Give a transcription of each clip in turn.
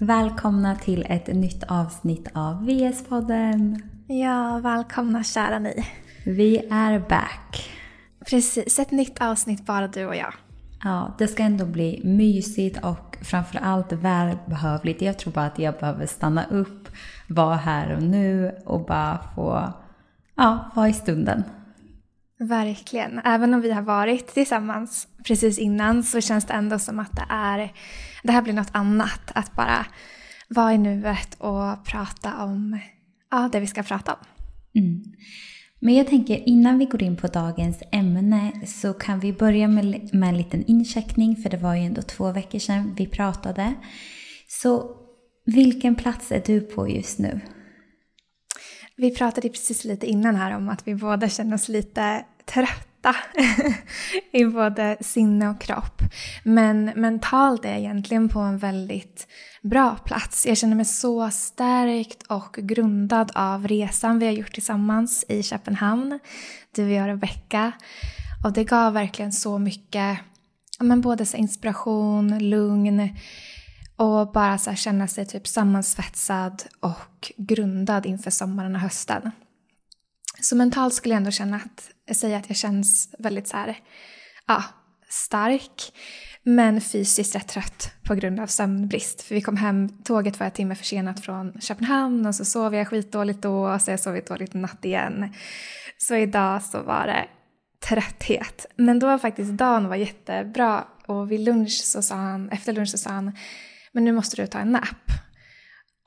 Välkomna till ett nytt avsnitt av VS-podden. Ja, välkomna kära ni. Vi är back. Precis, ett nytt avsnitt bara du och jag. Ja, det ska ändå bli mysigt och framförallt välbehövligt. Jag tror bara att jag behöver stanna upp, vara här och nu och bara få ja, vara i stunden. Verkligen. Även om vi har varit tillsammans precis innan så känns det ändå som att det är, det här blir något annat. Att bara vara i nuet och prata om ja, det vi ska prata om. Mm. Men jag tänker innan vi går in på dagens ämne så kan vi börja med, med en liten incheckning för det var ju ändå två veckor sedan vi pratade. Så vilken plats är du på just nu? Vi pratade precis lite innan här om att vi båda känner oss lite trötta i både sinne och kropp. Men mentalt är jag egentligen på en väldigt bra plats. Jag känner mig så stärkt och grundad av resan vi har gjort tillsammans i Köpenhamn, du och jag Rebecka. Och det gav verkligen så mycket, men både så inspiration, lugn och bara så känna sig typ sammansvetsad och grundad inför sommaren och hösten. Så mentalt skulle jag ändå känna att, säga att jag känns väldigt så här, ja, stark. Men fysiskt rätt trött på grund av sömnbrist. För vi kom hem, tåget var en timme försenat från Köpenhamn och så sov jag skitdåligt då och så har jag sovit dåligt natt igen. Så idag så var det trötthet. Men då var faktiskt dagen var jättebra och vid lunch så sa han, efter lunch så sa han, men nu måste du ta en nap.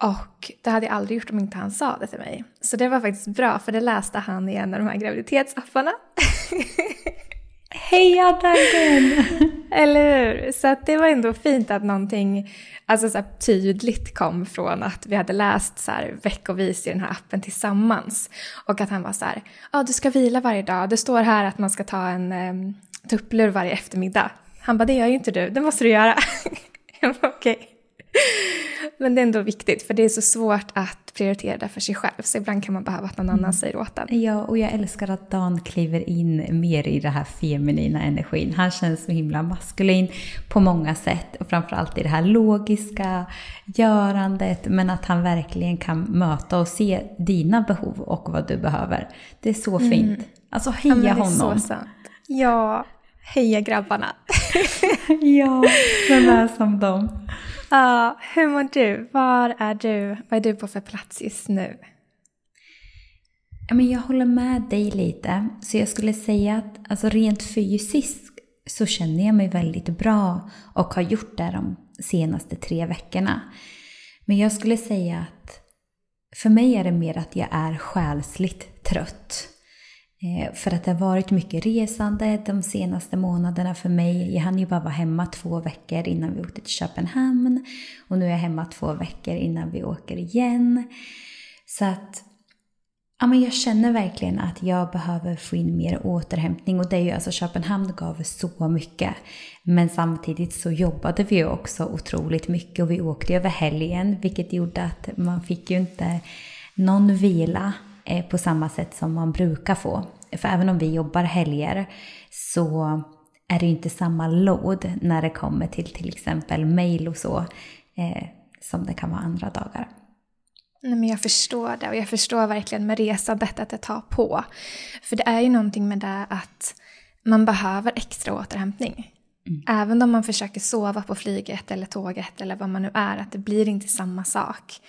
Och det hade jag aldrig gjort om inte han sa det till mig. Så det var faktiskt bra, för det läste han i en av de här graviditetsapparna. Heja Dagen! Eller hur? Så att det var ändå fint att någonting alltså så tydligt kom från att vi hade läst så här veckovis i den här appen tillsammans. Och att han var så här, ja ah, du ska vila varje dag, det står här att man ska ta en um, tupplur varje eftermiddag. Han bara, det gör ju inte du, det måste du göra. jag bara, okej. Okay. Men det är ändå viktigt för det är så svårt att prioritera det för sig själv. Så ibland kan man behöva att någon annan mm. säger åt en. Ja, och jag älskar att Dan kliver in mer i den här feminina energin. Han känns så himla maskulin på många sätt. Och framförallt i det här logiska görandet. Men att han verkligen kan möta och se dina behov och vad du behöver. Det är så fint. Mm. Alltså heja ja, det är honom. Så sant. Ja, heja grabbarna. ja, vem är som dem? Ja, hur mår du? Var är du? Vad är du på för plats just nu? jag håller med dig lite. Så jag skulle säga att alltså rent fysiskt så känner jag mig väldigt bra och har gjort det de senaste tre veckorna. Men jag skulle säga att för mig är det mer att jag är själsligt trött. Eh, för att det har varit mycket resande de senaste månaderna för mig. Jag hann ju bara vara hemma två veckor innan vi åkte till Köpenhamn. Och nu är jag hemma två veckor innan vi åker igen. Så att ja, men jag känner verkligen att jag behöver få in mer återhämtning. Och det är ju alltså Köpenhamn gav så mycket. Men samtidigt så jobbade vi ju också otroligt mycket och vi åkte över helgen. Vilket gjorde att man fick ju inte någon vila Eh, på samma sätt som man brukar få. För även om vi jobbar helger så är det inte samma load när det kommer till till exempel mail och så eh, som det kan vara andra dagar. Nej, men jag förstår det och jag förstår verkligen med resandet att det tar på. För det är ju någonting med det att man behöver extra återhämtning. Mm. Även om man försöker sova på flyget eller tåget eller vad man nu är, att det blir inte samma sak.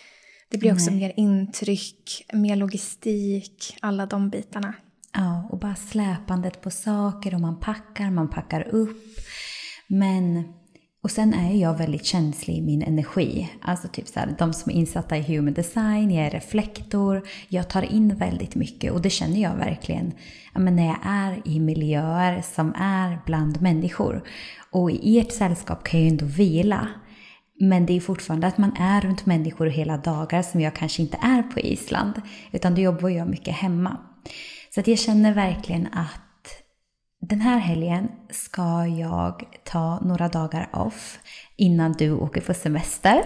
Det blir också Nej. mer intryck, mer logistik, alla de bitarna. Ja, och bara släpandet på saker och man packar, man packar upp. Men, och sen är jag väldigt känslig i min energi. Alltså typ så här, de som är insatta i human design, jag är reflektor, jag tar in väldigt mycket och det känner jag verkligen ja, men när jag är i miljöer som är bland människor. Och i ert sällskap kan jag ju ändå vila. Men det är fortfarande att man är runt människor hela dagar som jag kanske inte är på Island. Utan då jobbar jag mycket hemma. Så att jag känner verkligen att den här helgen ska jag ta några dagar off innan du åker på semester.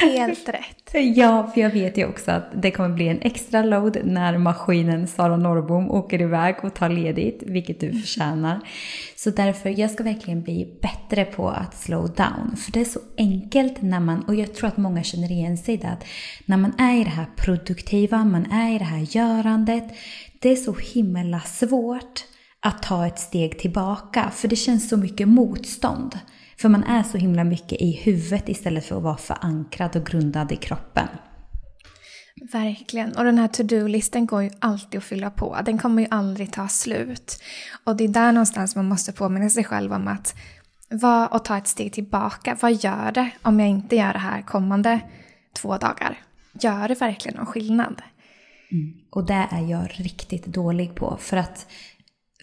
Helt rätt. Ja, för jag vet ju också att det kommer bli en extra load när maskinen Sara Norrbom åker iväg och tar ledigt, vilket du förtjänar. Så därför, jag ska verkligen bli bättre på att slow down. För det är så enkelt när man, och jag tror att många känner igen sig det, att när man är i det här produktiva, man är i det här görandet, det är så himla svårt att ta ett steg tillbaka, för det känns så mycket motstånd. För man är så himla mycket i huvudet istället för att vara förankrad och grundad i kroppen. Verkligen. Och den här to-do-listen går ju alltid att fylla på. Den kommer ju aldrig ta slut. Och det är där någonstans man måste påminna sig själv om att vad, och ta ett steg tillbaka. Vad gör det om jag inte gör det här kommande två dagar? Gör det verkligen någon skillnad? Mm. Och det är jag riktigt dålig på. För att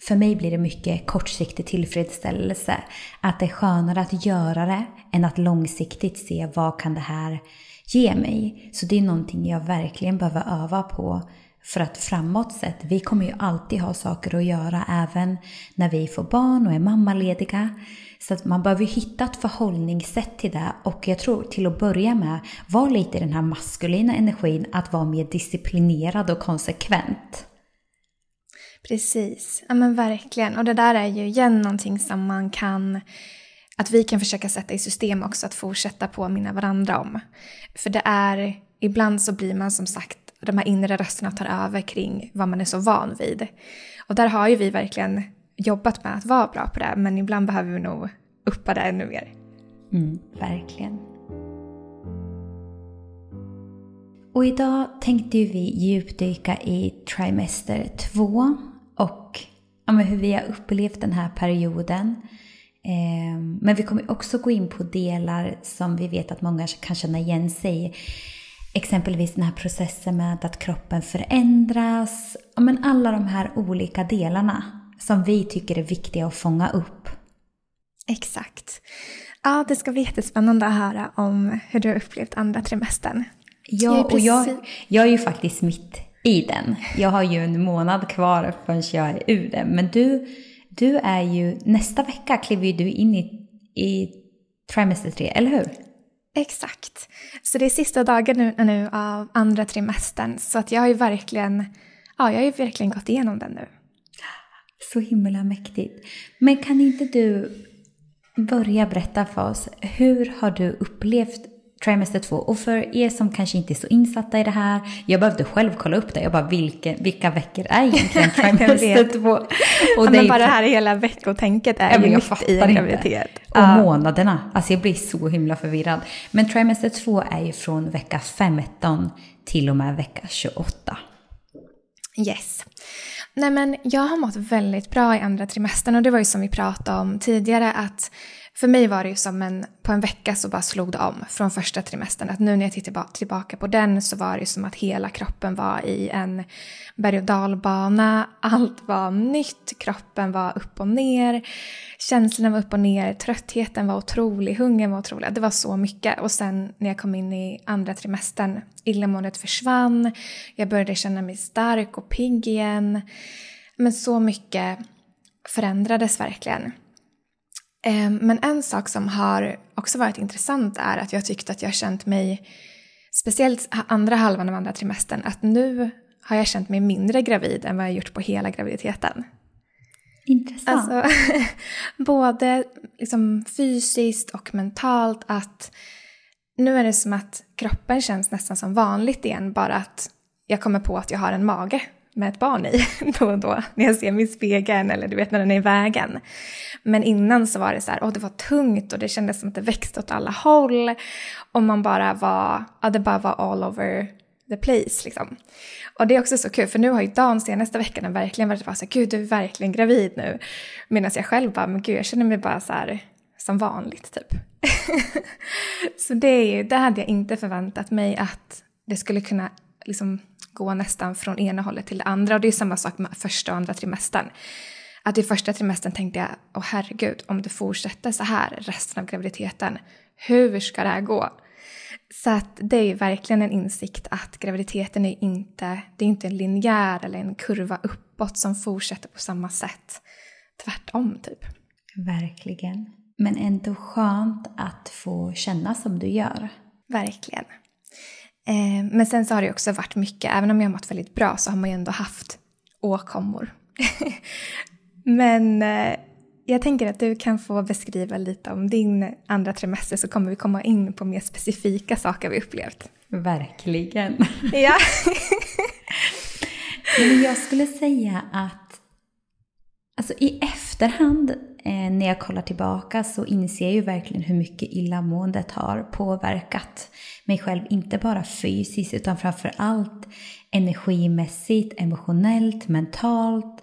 för mig blir det mycket kortsiktig tillfredsställelse. Att det är skönare att göra det än att långsiktigt se vad kan det här ge mig. Så det är någonting jag verkligen behöver öva på för att framåt sett, vi kommer ju alltid ha saker att göra även när vi får barn och är mammalediga. Så att man behöver hitta ett förhållningssätt till det och jag tror till att börja med, var lite i den här maskulina energin att vara mer disciplinerad och konsekvent. Precis, ja men verkligen. Och det där är ju igen någonting som man kan att vi kan försöka sätta i system också att fortsätta påminna varandra om. För det är, ibland så blir man som sagt, de här inre rösterna tar över kring vad man är så van vid. Och där har ju vi verkligen jobbat med att vara bra på det, men ibland behöver vi nog uppa det ännu mer. Mm, verkligen. Och idag tänkte vi djupdyka i trimester 2 och ja, hur vi har upplevt den här perioden. Eh, men vi kommer också gå in på delar som vi vet att många kan känna igen sig i. Exempelvis den här processen med att kroppen förändras. Ja, men alla de här olika delarna som vi tycker är viktiga att fånga upp. Exakt. Ja, det ska bli jättespännande att höra om hur du har upplevt andra trimestern. Ja, och jag, jag är ju faktiskt mitt i den. Jag har ju en månad kvar förrän jag är ur den. Men du, du är ju, nästa vecka kliver du in i, i trimester 3, eller hur? Exakt. Så det är sista dagen nu, nu av andra trimestern. Så att jag har ju verkligen, ja, jag har ju verkligen gått igenom den nu. Så himla mäktigt. Men kan inte du börja berätta för oss, hur har du upplevt trimester 2. Och för er som kanske inte är så insatta i det här, jag behövde själv kolla upp det. Jag bara, vilka, vilka veckor är egentligen trimester 2? Och ja, men bara det här hela veckotänket är ju mitt i en graviditet. Och uh. månaderna, alltså jag blir så himla förvirrad. Men trimester 2 är ju från vecka 15 till och med vecka 28. Yes. Nej men jag har mått väldigt bra i andra trimestern och det var ju som vi pratade om tidigare att för mig var det ju som en, på en vecka så bara slog det om från första trimestern. Att nu när jag tittar tillbaka på den så var det som att hela kroppen var i en berg och dalbana. Allt var nytt, kroppen var upp och ner. Känslorna var upp och ner, tröttheten var otrolig, hungern var otrolig. Det var så mycket. Och sen när jag kom in i andra trimestern, illamåendet försvann. Jag började känna mig stark och pigg igen. Men så mycket förändrades verkligen. Ehm, men en sak som har också varit intressant är att jag tyckte att jag känt mig, speciellt andra halvan av andra trimestern, att nu har jag känt mig mindre gravid än vad jag gjort på hela graviditeten. Intressant. Alltså, både liksom fysiskt och mentalt att nu är det som att kroppen känns nästan som vanligt igen, bara att jag kommer på att jag har en mage med ett barn i då och då när jag ser mig i spegeln eller du vet när den är i vägen. Men innan så var det så här, åh det var tungt och det kändes som att det växte åt alla håll och man bara var, ja det bara var all over the place liksom. Och det är också så kul för nu har ju Dan senaste veckan verkligen varit bara så här, gud du är verkligen gravid nu. Medan jag själv bara, men gud jag känner mig bara så här som vanligt typ. så det är ju, det hade jag inte förväntat mig att det skulle kunna liksom gå nästan från ena hållet till det andra. Och det är samma sak med första och andra trimestern. Att i första trimestern tänkte jag, åh herregud, om det fortsätter så här resten av graviditeten, hur ska det här gå? Så att det är verkligen en insikt att graviditeten är inte, det är inte en linjär eller en kurva uppåt som fortsätter på samma sätt. Tvärtom typ. Verkligen. Men ändå skönt att få känna som du gör. Verkligen. Eh, men sen så har det också varit mycket, även om jag har mått väldigt bra så har man ju ändå haft åkommor. men eh, jag tänker att du kan få beskriva lite om din andra trimester så kommer vi komma in på mer specifika saker vi upplevt. Verkligen. Ja. Men jag skulle säga att alltså i efterhand eh, när jag kollar tillbaka så inser jag ju verkligen hur mycket illamåendet har påverkat mig själv. Inte bara fysiskt utan framför allt energimässigt, emotionellt, mentalt.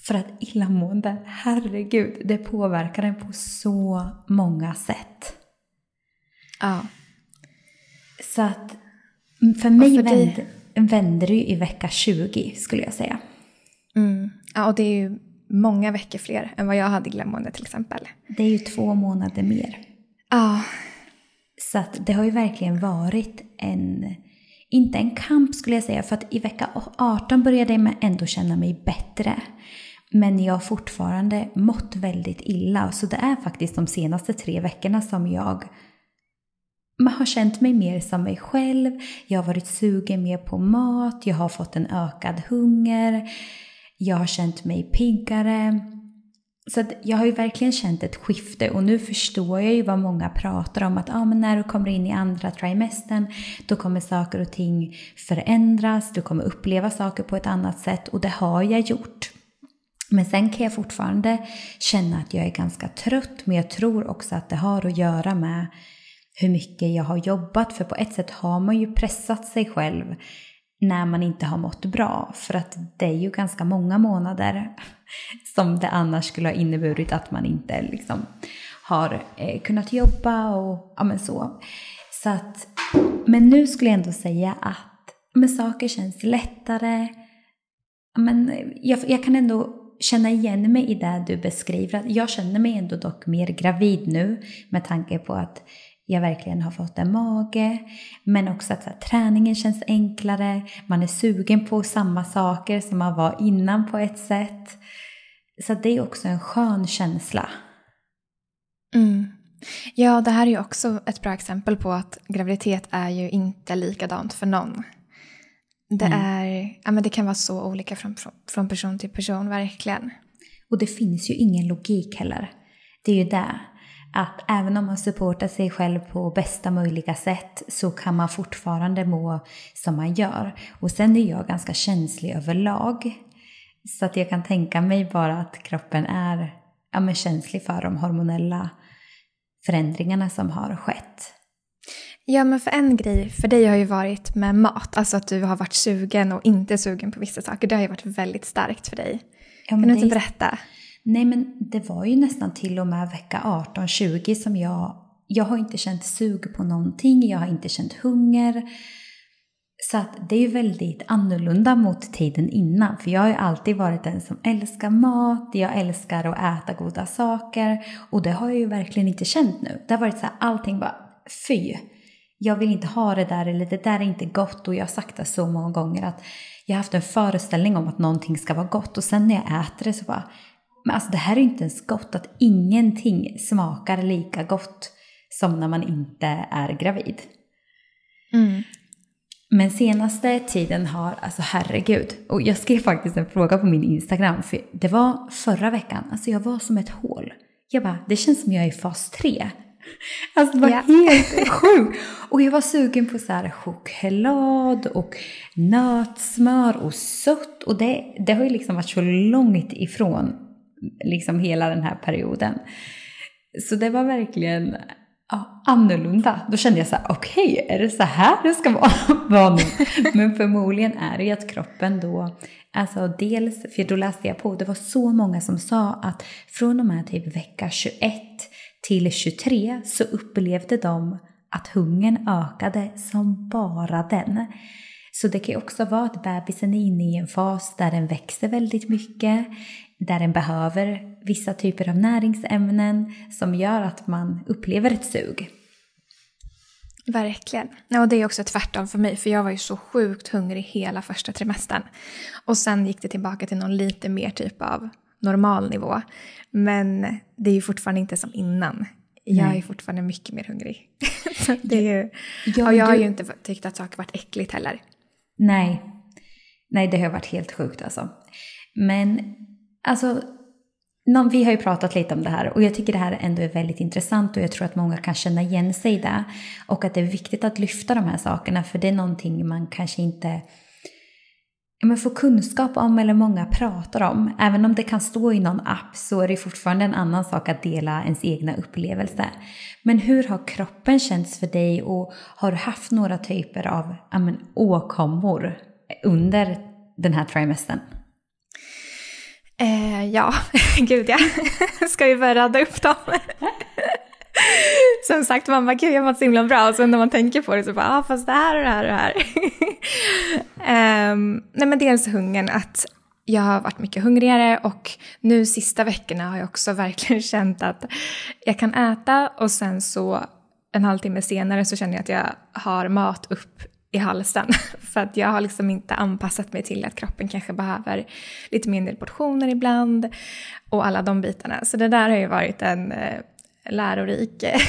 För att illamående, herregud, det påverkar en på så många sätt. Ja. Så att för mig för vänder, vänder det ju i vecka 20 skulle jag säga. Mm. Ja, och det är ju många veckor fler än vad jag hade i glömmående till exempel. Det är ju två månader mer. Ja, Så att det har ju verkligen varit en, inte en kamp skulle jag säga, för att i vecka 18 började jag ändå känna mig bättre. Men jag har fortfarande mått väldigt illa, så det är faktiskt de senaste tre veckorna som jag man har känt mig mer som mig själv, jag har varit sugen mer på mat, jag har fått en ökad hunger, jag har känt mig piggare. Så att jag har ju verkligen känt ett skifte och nu förstår jag ju vad många pratar om att ah, men när du kommer in i andra trimestern då kommer saker och ting förändras, du kommer uppleva saker på ett annat sätt och det har jag gjort. Men sen kan jag fortfarande känna att jag är ganska trött men jag tror också att det har att göra med hur mycket jag har jobbat för på ett sätt har man ju pressat sig själv när man inte har mått bra. För att det är ju ganska många månader som det annars skulle ha inneburit att man inte liksom har eh, kunnat jobba och ja men så. så att, men nu skulle jag ändå säga att men saker känns lättare. Men eh, jag, jag kan ändå känna igen mig i det du beskriver. Jag känner mig ändå dock mer gravid nu med tanke på att jag verkligen har fått en mage. Men också att här, träningen känns enklare. Man är sugen på samma saker som man var innan på ett sätt. Så det är också en skön känsla. Mm. Ja, det här är ju också ett bra exempel på att graviditet är ju inte likadant för någon. Det, Mm. är, ja, men det kan vara så olika från, från, från person till person, verkligen. Och det finns ju ingen logik heller. Det är ju det. Att även om man supportar sig själv på bästa möjliga sätt så kan man fortfarande må som man gör. Och sen är jag ganska känslig överlag. Så att jag kan tänka mig bara att kroppen är ja, men känslig för de hormonella förändringarna som har skett. Ja, men för en grej för dig har ju varit med mat. Alltså att du har varit sugen och inte sugen på vissa saker. Det har ju varit väldigt starkt för dig. Ja, Kan du inte är- berätta? Nej men det var ju nästan till och med vecka 18-20 som jag, jag har inte känt sug på någonting, jag har inte känt hunger. Så att det är ju väldigt annorlunda mot tiden innan. För jag har ju alltid varit den som älskar mat, jag älskar att äta goda saker. Och det har jag ju verkligen inte känt nu. Det har varit så här, allting bara, fy. Jag vill inte ha det där eller det där är inte gott. Och jag har sagt det så många gånger att jag har haft en föreställning om att någonting ska vara gott. Och sen när jag äter det så bara, men alltså det här är inte ens gott. Att ingenting smakar lika gott som när man inte är gravid. Mm. Men senaste tiden har, alltså herregud, och jag skrev faktiskt en fråga på min Instagram, för det var förra veckan, alltså jag var som ett hål. Jag bara, det känns som jag är i fas 3. Alltså det var Ja. helt sjukt. Och jag var sugen på så här choklad och nötsmör och sött. Och det, det har ju liksom varit så långt ifrån liksom hela den här perioden. Så det var verkligen ja, annorlunda. Då kände jag så här, okej, är det så här det ska vara, vara nu? Men förmodligen är det ju att kroppen då, alltså dels, för då läste jag på, det var så många som sa att från och med typ vecka 21 till 23 så upplevde de att hungern ökade som bara den. Så det kan ju också vara att bebisen är inne i en fas där den växer väldigt mycket, där den behöver vissa typer av näringsämnen som gör att man upplever ett sug. Verkligen. Ja, och det är också tvärtom för mig, för jag var ju så sjukt hungrig hela första trimestern. Och sen gick det tillbaka till någon lite mer typ av normal nivå. Men det är ju fortfarande inte som innan jag Nej. är fortfarande mycket mer hungrig. det är ju, Ja, och jag har ju inte tyckt att saker varit äckligt heller. Nej. Nej, det har varit helt sjukt alltså. Men alltså, vi har ju pratat lite om det här och jag tycker det här ändå är väldigt intressant och jag tror att många kan känna igen sig i det. Och att det är viktigt att lyfta de här sakerna för det är någonting man kanske inte men får kunskap om eller många pratar om. Även om det kan stå i någon app så är det fortfarande en annan sak att dela ens egna upplevelse. Men hur har kroppen känts för dig och har du haft några typer av men, åkommor under den här trimestern? Eh, ja, gud ja. Ska vi börja rada upp dem? Som sagt, man bara gud jag har mått så himla bra och sen när man tänker på det så bara, ah, fast det här och det här och det här. Ehm, nej men dels hungern, att jag har varit mycket hungrigare och nu sista veckorna har jag också verkligen känt att jag kan äta och sen så en halvtimme senare så känner jag att jag har mat upp i halsen. För att jag har liksom inte anpassat mig till att kroppen kanske behöver lite mindre portioner ibland och alla de bitarna. Så det där har ju varit en eh, lärorik eh,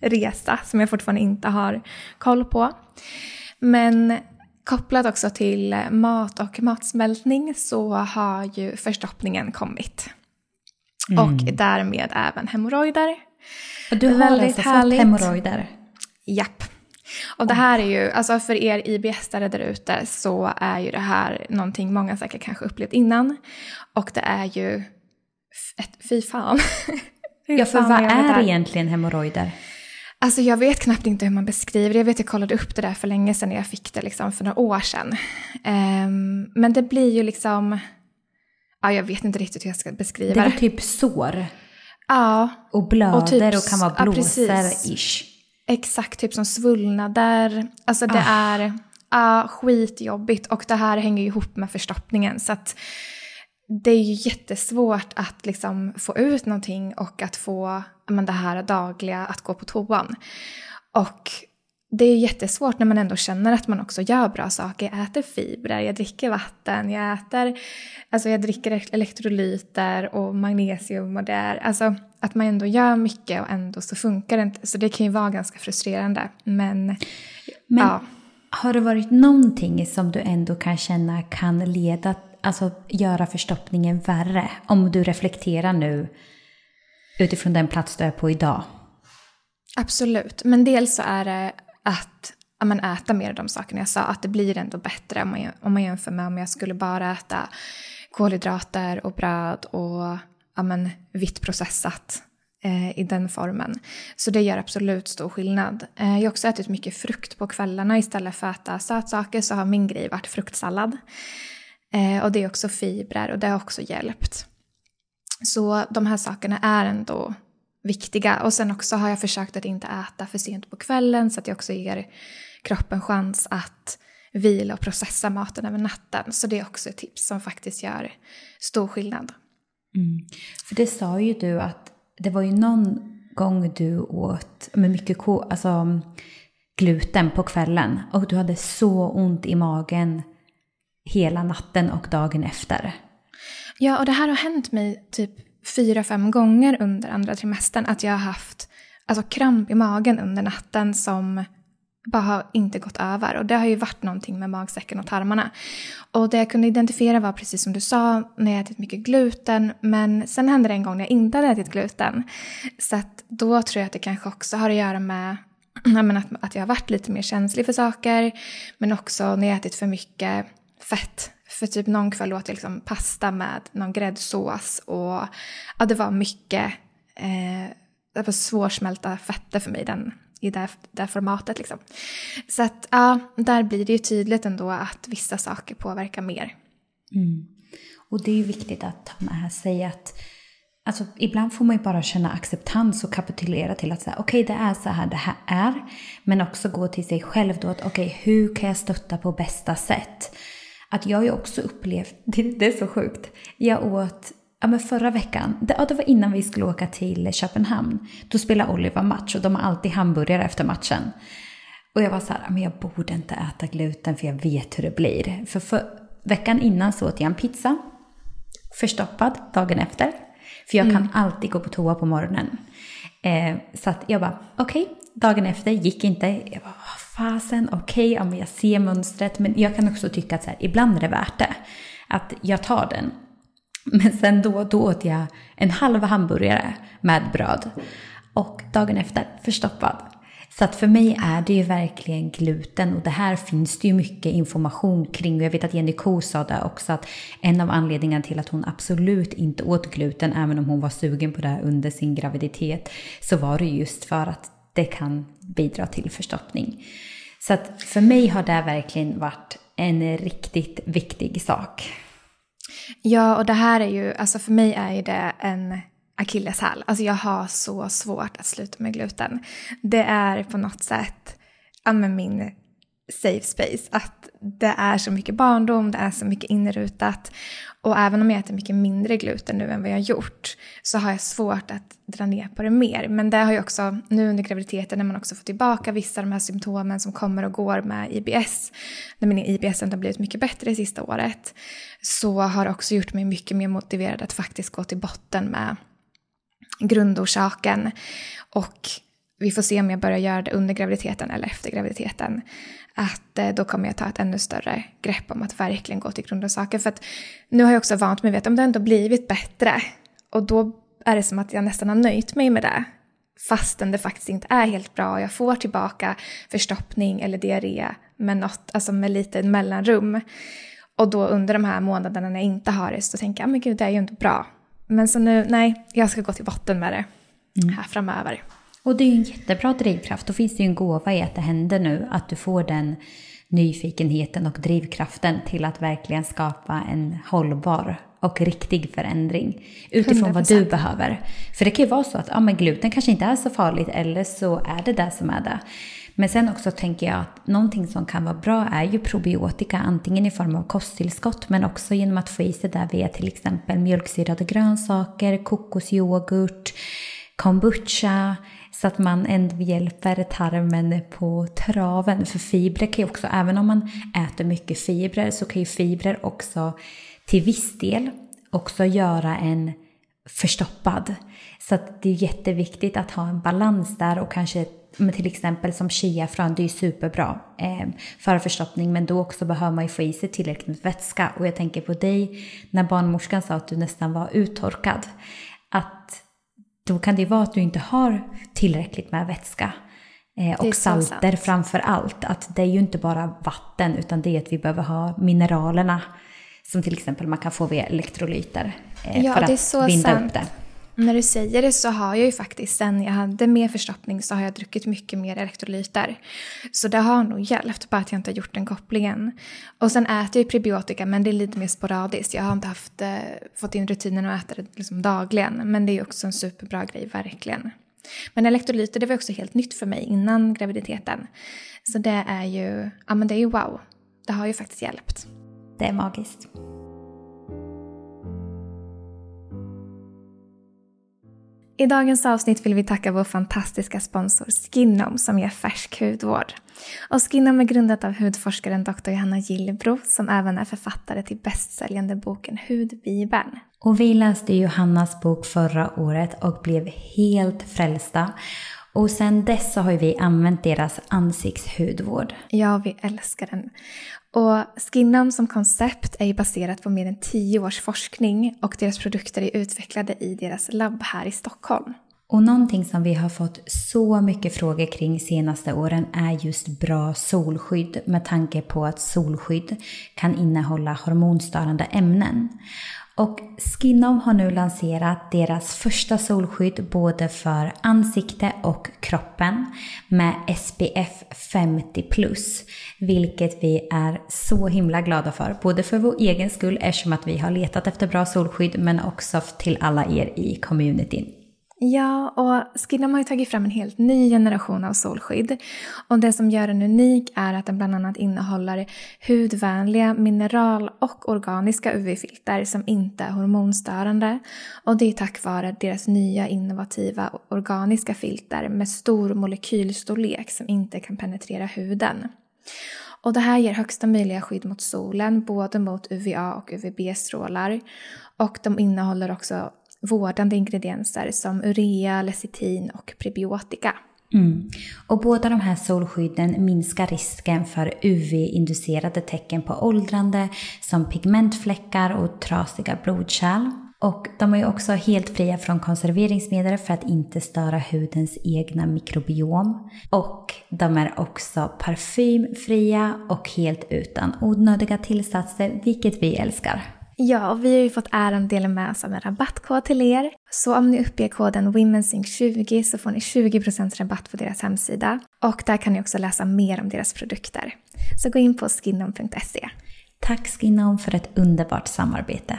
resa som jag fortfarande inte har koll på. Men kopplat också till mat och matsmältning så har ju förstoppningen kommit. Och därmed även hemorrojder. Du har Väldigt alltså härligt. fått hemorrojder? Japp. Och det här är ju, alltså för er IBS-are där ute så är ju det här någonting många säkert kanske upplevt innan. Och det är ju, ett, fy fan. Ja, för vad är egentligen hemorrojder? Alltså jag vet knappt inte hur man beskriver det. Jag vet jag kollade upp det där för länge sedan när jag fick det liksom för några år sedan. Ehm, men det blir ju liksom, ja jag vet inte riktigt hur jag ska Det beskriva är det. väl typ sår Ja, och blöder och, typ kan vara ja, blåsor precis. ish. Exakt typ som svullnader. Alltså det Ah. är ja, skitjobbigt och det här hänger ju ihop med förstoppningen. Så att det är ju jättesvårt att liksom få ut någonting och att få men det här dagliga att gå på toan. Och det är jättesvårt när man ändå känner att man också gör bra saker. Jag äter fibrer, jag dricker vatten, jag äter, alltså jag dricker elektrolyter och magnesium och det är, alltså att man ändå gör mycket och ändå så funkar det inte. Så det kan ju vara ganska frustrerande. Men, Men ja. har det varit någonting som du ändå kan känna kan leda, alltså göra förstoppningen värre? Om du reflekterar nu utifrån den plats du är på idag. Absolut, men dels så är det att ja, men äta mer av de sakerna jag sa, att det blir ändå bättre om man, om man jämför med om jag skulle bara äta kolhydrater och bröd och ja, men, vitt processat eh, i den formen. Så det gör absolut stor skillnad. Eh, jag har också ätit mycket frukt på kvällarna istället för att äta sötsaker så har min grej varit fruktsallad. Eh, och det är också fibrer och det har också hjälpt. Så de här sakerna är ändå viktiga. Och sen också har jag försökt att inte äta för sent på kvällen så att jag också ger kroppen chans att vila och processa maten över natten. Så det är också ett tips som faktiskt gör stor skillnad. För det sa ju du att det var ju någon gång du åt med mycket ko, alltså, gluten på kvällen och du hade så ont i magen hela natten och dagen efter. Ja, och det här har hänt mig typ fyra, fem gånger under andra trimestern. Att jag har haft alltså, kramp i magen under natten som bara har inte gått över. Och det har ju varit någonting med magsäcken och tarmarna. Och det jag kunde identifiera var precis som du sa, när jag ätit mycket gluten. Men sen hände det en gång när jag inte hade ätit gluten. Så att då tror jag att det kanske också har att göra med att, att jag har varit lite mer känslig för saker. Men också när jag ätit för mycket fett. För typ någon kväll åt jag liksom pasta med någon gräddsås och ja, det var mycket eh, det var svårsmälta fetter för mig den, i det, det formatet. Liksom. Så att ja, där blir det ju tydligt ändå att vissa saker påverkar mer. Mm. Och det är ju viktigt att ta med sig att Alltså, ibland får man ju bara känna acceptans och kapitulera till att säga okej det är så här det här är. Men också gå till sig själv då att okej hur kan jag stötta på bästa sätt? Att jag ju också upplevt, det, är så sjukt. Jag åt, ja men förra veckan, det, ja, det var innan vi skulle åka till Köpenhamn. Då spelade Oliver match och de har alltid hamburgare efter matchen. Och jag var så här, men jag borde inte äta gluten för jag vet hur det blir. För, för veckan innan så åt jag en pizza, förstoppad dagen efter. För jag kan alltid gå på toa på morgonen. Eh, så att jag bara, okej, okay. dagen efter gick inte. Jag bara, fasen, okej, okay, ja, jag ser mönstret. Men jag kan också tycka att så här, ibland är det värt det. Att jag tar den. Men sen då, då åt jag en halv hamburgare med bröd. Och dagen efter förstoppad. Så att för mig är det ju verkligen gluten och det här finns det ju mycket information kring. Och Jag vet att Jenny Ko sa det också att en av anledningarna till att hon absolut inte åt gluten, även om hon var sugen på det under sin graviditet, så var det just för att det kan bidra till förstoppning. Så att för mig har det verkligen varit en riktigt viktig sak. Ja, och det här är ju, alltså för mig är ju det en akilleshäl. Alltså jag har så svårt att sluta med gluten. Det är på något sätt, ja men min safe space. Att det är så mycket barndom, det är så mycket inrutat. Och även om jag äter mycket mindre gluten nu än vad jag har gjort så har jag svårt att dra ner på det mer. Men det har ju också nu under graviditeten när man också får tillbaka vissa av de här symptomen som kommer och går med IBS. När min IBS har blivit mycket bättre det sista året. Så har det också gjort mig mycket mer motiverad att faktiskt gå till botten med grundorsaken. Och vi får se om jag börjar göra det under graviditeten eller efter graviditeten. Att eh, då kommer jag ta ett ännu större grepp om att verkligen gå till grundorsaken. För att nu har jag också vant mig vid att om det ändå blivit bättre och då är det som att jag nästan har nöjt mig med det. Fastän det faktiskt inte är helt bra och jag får tillbaka förstoppning eller diarré med, något, alltså med lite mellanrum. Och då under de här månaderna när jag inte har det så tänker jag, men gud det är ju inte bra. Men så nu, nej, jag ska gå till botten med det mm. här framöver. Och det är ju en jättebra drivkraft. Då finns det ju en gåva i att det händer nu. Att du får den nyfikenheten och drivkraften till att verkligen skapa en hållbar och riktig förändring utifrån 100%. vad du behöver. För det kan ju vara så att ja, men gluten kanske inte är så farligt eller så är det det som är det. Men sen också tänker jag att någonting som kan vara bra är ju probiotika, antingen i form av kosttillskott men också genom att få i sig det via till exempel mjölksyrade grönsaker, kokosyoghurt, kombucha, så att man ändå hjälper tarmen på traven. För fibrer kan ju också, även om man äter mycket fibrer, så kan ju fibrer också till viss del också göra en förstoppad. Så att det är jätteviktigt att ha en balans där och kanske men till exempel som chiafrön, det är ju superbra eh, för förstoppning men då också behöver man ju få i sig tillräckligt med vätska. Och jag tänker på dig när barnmorskan sa att du nästan var uttorkad. Att då kan det vara att du inte har tillräckligt med vätska. Eh, och salter framför allt. Att det är ju inte bara vatten utan det är att vi behöver ha mineralerna. Som till exempel man kan få via elektrolyter. Eh, ja, för att binda sant. upp det. När du säger det så har jag ju faktiskt sen jag hade mer förstoppning så har jag druckit mycket mer elektrolyter. Så det har nog hjälpt, bara att jag inte har gjort den kopplingen. Och sen äter jag ju prebiotika men det är lite mer sporadiskt. Jag har inte haft, eh, fått in rutinen att äta det liksom dagligen. Men det är också en superbra grej, verkligen. Men elektrolyter det var också helt nytt för mig innan graviditeten. Så det är ju, ja men det är ju wow. Det har ju faktiskt hjälpt. Det är magiskt. I dagens avsnitt vill vi tacka vår fantastiska sponsor Skinom som ger färsk hudvård. Och Skinom är grundat av hudforskaren Dr. Johanna Gillbro som även är författare till bästsäljande boken Hudbibeln. Och vi läste Johannas bok förra året och blev helt frälsta. Och sen dess så har vi använt deras ansiktshudvård. Ja, vi älskar den. Och Skinnam som koncept är ju baserat på mer än tio års forskning och deras produkter är utvecklade i deras labb här i Stockholm. Och någonting som vi har fått så mycket frågor kring senaste åren är just bra solskydd med tanke på att solskydd kan innehålla hormonstörande ämnen. Och Skinom har nu lanserat deras första solskydd både för ansikte och kroppen med SPF 50. Vilket vi är så himla glada för. Både för vår egen skull eftersom att vi har letat efter bra solskydd men också till alla er i communityn. Ja, och Skidam har ju tagit fram en helt ny generation av solskydd. Och det som gör den unik är att den bland annat innehåller hudvänliga mineral och organiska UV-filter som inte är hormonstörande. Och det är tack vare deras nya innovativa organiska filter med stor molekylstorlek som inte kan penetrera huden. Och det här ger högsta möjliga skydd mot solen, både mot UVA och UVB-strålar. Och de innehåller också vårdande ingredienser som urea, lecitin och prebiotika. Mm. Och båda de här solskydden minskar risken för UV-inducerade tecken på åldrande som pigmentfläckar och trasiga blodkärl. Och de är också helt fria från konserveringsmedel för att inte störa hudens egna mikrobiom. Och de är också parfymfria och helt utan onödiga tillsatser, vilket vi älskar. Ja, och vi har ju fått äran att dela med oss av en rabattkod till er. Så om ni uppger koden WomenSync20 så får ni 20% rabatt på deras hemsida. Och där kan ni också läsa mer om deras produkter. Så gå in på skinom.se. Tack Skinom för ett underbart samarbete.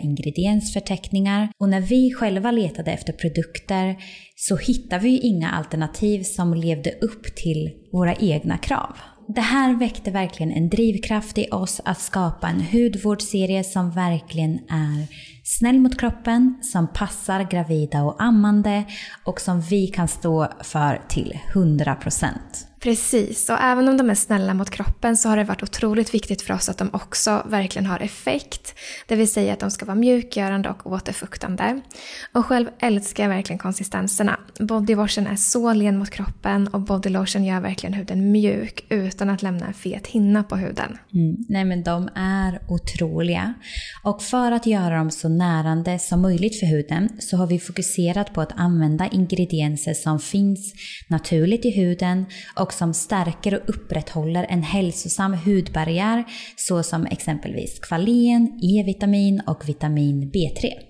ingrediensförteckningar och när vi själva letade efter produkter så hittade vi inga alternativ som levde upp till våra egna krav. Det här väckte verkligen en drivkraft i oss att skapa en hudvårdsserie som verkligen är snäll mot kroppen, som passar gravida och ammande och som vi kan stå för till 100%. Precis, och även om de är snälla mot kroppen så har det varit otroligt viktigt för oss att de också verkligen har effekt. Det vill säga att de ska vara mjukgörande och återfuktande. Och själv älskar jag verkligen konsistenserna. Bodywashen är så len mot kroppen och bodylotion gör verkligen huden mjuk utan att lämna en fet hinna på huden. Mm. Nej men de är otroliga. Och för att göra dem så närande som möjligt för huden så har vi fokuserat på att använda ingredienser som finns naturligt i huden och och som stärker och upprätthåller en hälsosam hudbarriär såsom exempelvis kvalen, E-vitamin och vitamin B3.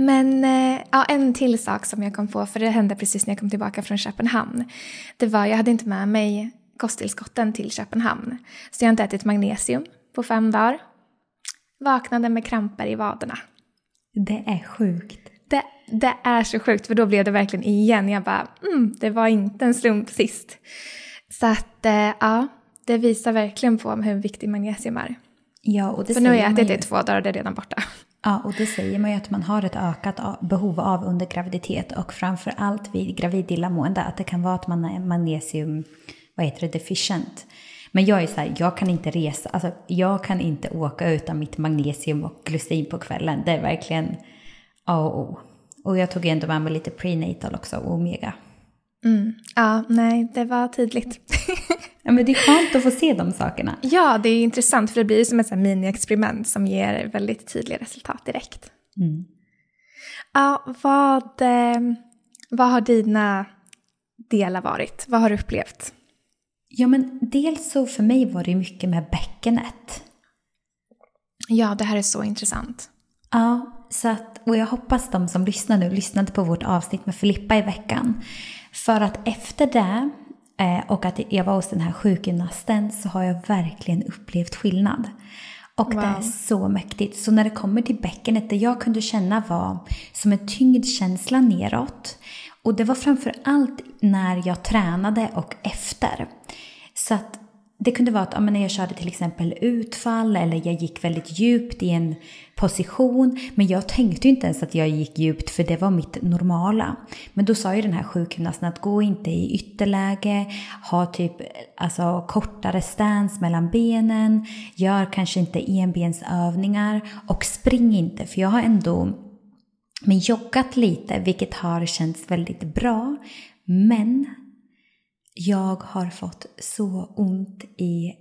Men eh, ja, en till sak som jag kom på, för det hände precis när jag kom tillbaka från Köpenhamn. Det var, jag hade inte med mig kosttillskotten till Köpenhamn. Så jag har inte ätit magnesium på fem dagar. Vaknade med kramper i vaderna. Det är sjukt. Det, det är så sjukt, för då blev det verkligen igen. Jag bara, mm, det var inte en slump sist. Så att, eh, ja, det visar verkligen på hur viktig magnesium är. Ja, och det För nu har jag ätit det i två dagar och det är redan borta. Ja, och det säger man ju att man har ett ökat behov av under graviditet och framför allt vid gravid illamående att det kan vara att man är magnesium, vad heter det, deficient. Men jag är så här, jag kan inte resa, alltså jag kan inte åka utan mitt magnesium och glucin på kvällen. Det är verkligen A och O. Och jag tog ändå med mig lite prenatal också, omega. Mm. Ja, nej, det var tydligt. ja, men det är skönt att få se de sakerna. Ja, det är intressant för det blir som ett mini-experiment som ger väldigt tydliga resultat direkt. Mm. Ja, vad, eh, vad har dina delar varit? Vad har du upplevt? Ja, men dels så för mig var det mycket med bäckenet. Ja, det här är så intressant. Ja, så att, och jag hoppas de som lyssnar nu lyssnade på vårt avsnitt med Filippa i veckan. För att efter det och att jag var hos den här sjukgymnasten så har jag verkligen upplevt skillnad. Och wow. det är så mäktigt. Så när det kommer till bäckenet, det jag kunde känna var som en tyngdkänsla neråt. Och det var framför allt när jag tränade och efter. Så att det kunde vara att ja, när jag körde till exempel utfall eller jag gick väldigt djupt i en position. Men jag tänkte inte ens att jag gick djupt för det var mitt normala. Men då sa ju den här sjukgymnasten att gå inte i ytterläge, ha typ alltså, kortare stance mellan benen, gör kanske inte enbensövningar och spring inte för jag har ändå men joggat lite vilket har känts väldigt bra. Men jag har fått så ont i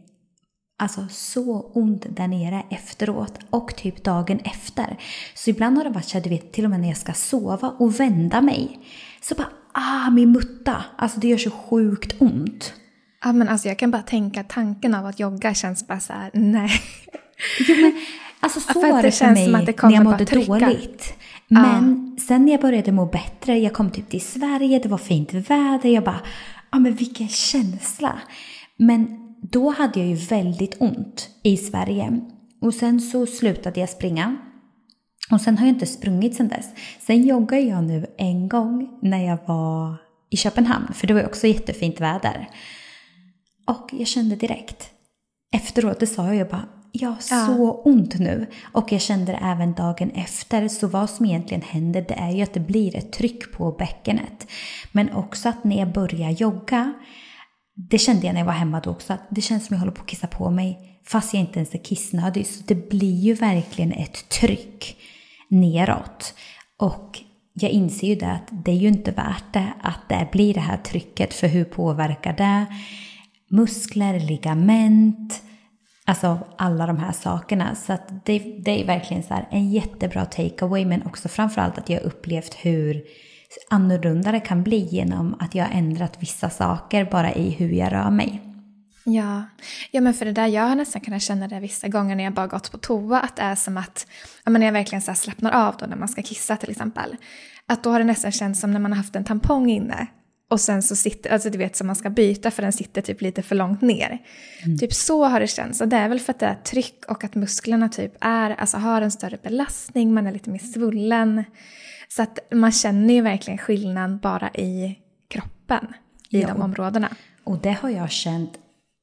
Alltså så ont där nere efteråt och typ dagen efter. Så ibland har det varit så du vet, till och med när jag ska sova och vända mig. Så bara, ah min mutta. Alltså det gör så sjukt ont. Ja men alltså jag kan bara tänka tanken av att jogga känns bara så här, nej. Jo men alltså så var det, det för mig det när jag mådde dåligt. Men ja. sen när jag började må bättre, jag kom typ till Sverige, det var fint väder, jag bara ja men vilken känsla. Men då hade jag ju väldigt ont i Sverige. Och sen så slutade jag springa. Och sen har jag inte sprungit sen dess. Sen joggar jag nu en gång när jag var i Köpenhamn, för det var ju också jättefint väder. Och jag kände direkt, efteråt, det sa jag ju bara, jag har ja. så ont nu. Och jag kände det även dagen efter. Så vad som egentligen händer det är ju att det blir ett tryck på bäckenet. Men också att när jag börjar jogga, det kände jag när jag var hemma då också, att det känns som jag håller på att kissa på mig fast jag inte ens är kissnödig. Så det blir ju verkligen ett tryck neråt. Och jag inser ju det att det är ju inte värt det att det blir det här trycket för hur påverkar det muskler, ligament, Alltså alla de här sakerna. Så att det, det är verkligen så en jättebra takeaway men också framförallt att jag upplevt hur annorlunda det kan bli genom att jag har ändrat vissa saker bara i hur jag rör mig. Ja. ja, men för det där, jag har nästan kunnat känna det vissa gånger när jag bara gått på toa, att det är som att, ja men jag verkligen så slappnar av då när man ska kissa till exempel. Att då har det nästan känts som när man har haft en tampong inne och sen så sitter, alltså du vet som man ska byta för den sitter typ lite för långt ner. Mm. Typ så har det känts och det är väl för att det är tryck och att musklerna typ är, alltså har en större belastning, man är lite mer svullen. Så att man känner ju verkligen skillnad bara i kroppen i ja, de områdena. Och det har jag känt,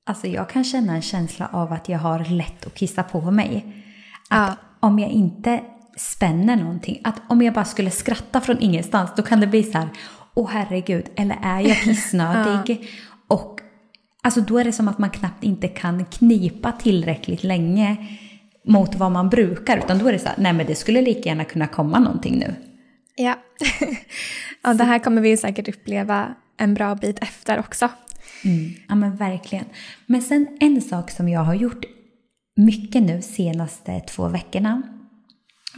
alltså jag kan känna en känsla av att jag har lätt att kissa på mig. Att ja. om jag inte spänner någonting, att om jag bara skulle skratta från ingenstans, då kan det bli så här, åh herregud, eller är jag kissnödig? ja. Och alltså då är det som att man knappt inte kan knipa tillräckligt länge mot vad man brukar, utan då är det så här, nej men det skulle lika gärna kunna komma någonting nu. Ja, ja det här kommer vi säkert uppleva en bra bit efter också. Mm. Ja men verkligen. Men sen en sak som jag har gjort mycket nu senaste två veckorna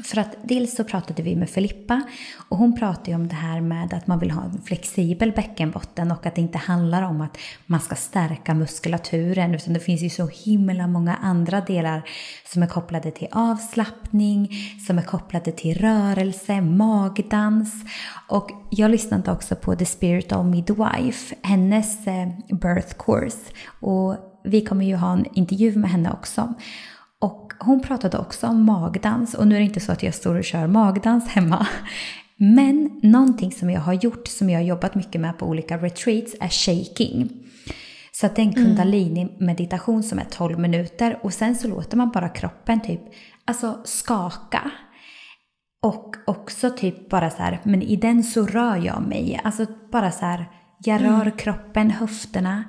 för att dels så pratade vi med Filippa och hon pratade om det här med att man vill ha en flexibel bäckenbotten och att det inte handlar om att man ska stärka muskulaturen utan det finns ju så himla många andra delar som är kopplade till avslappning, som är kopplade till rörelse, magdans och jag lyssnade också på The Spirit of Midwife, hennes eh, birth course och vi kommer ju ha en intervju med henne också. Och hon pratade också om magdans och nu är det inte så att jag står och kör magdans hemma. Men någonting som jag har gjort, som jag har jobbat mycket med på olika retreats, är shaking. Så att det är en mm. kundalini-meditation som är 12 minuter och sen så låter man bara kroppen typ alltså skaka. Och också typ bara så här, men i den så rör jag mig. Alltså bara så här, jag rör mm. kroppen, höfterna.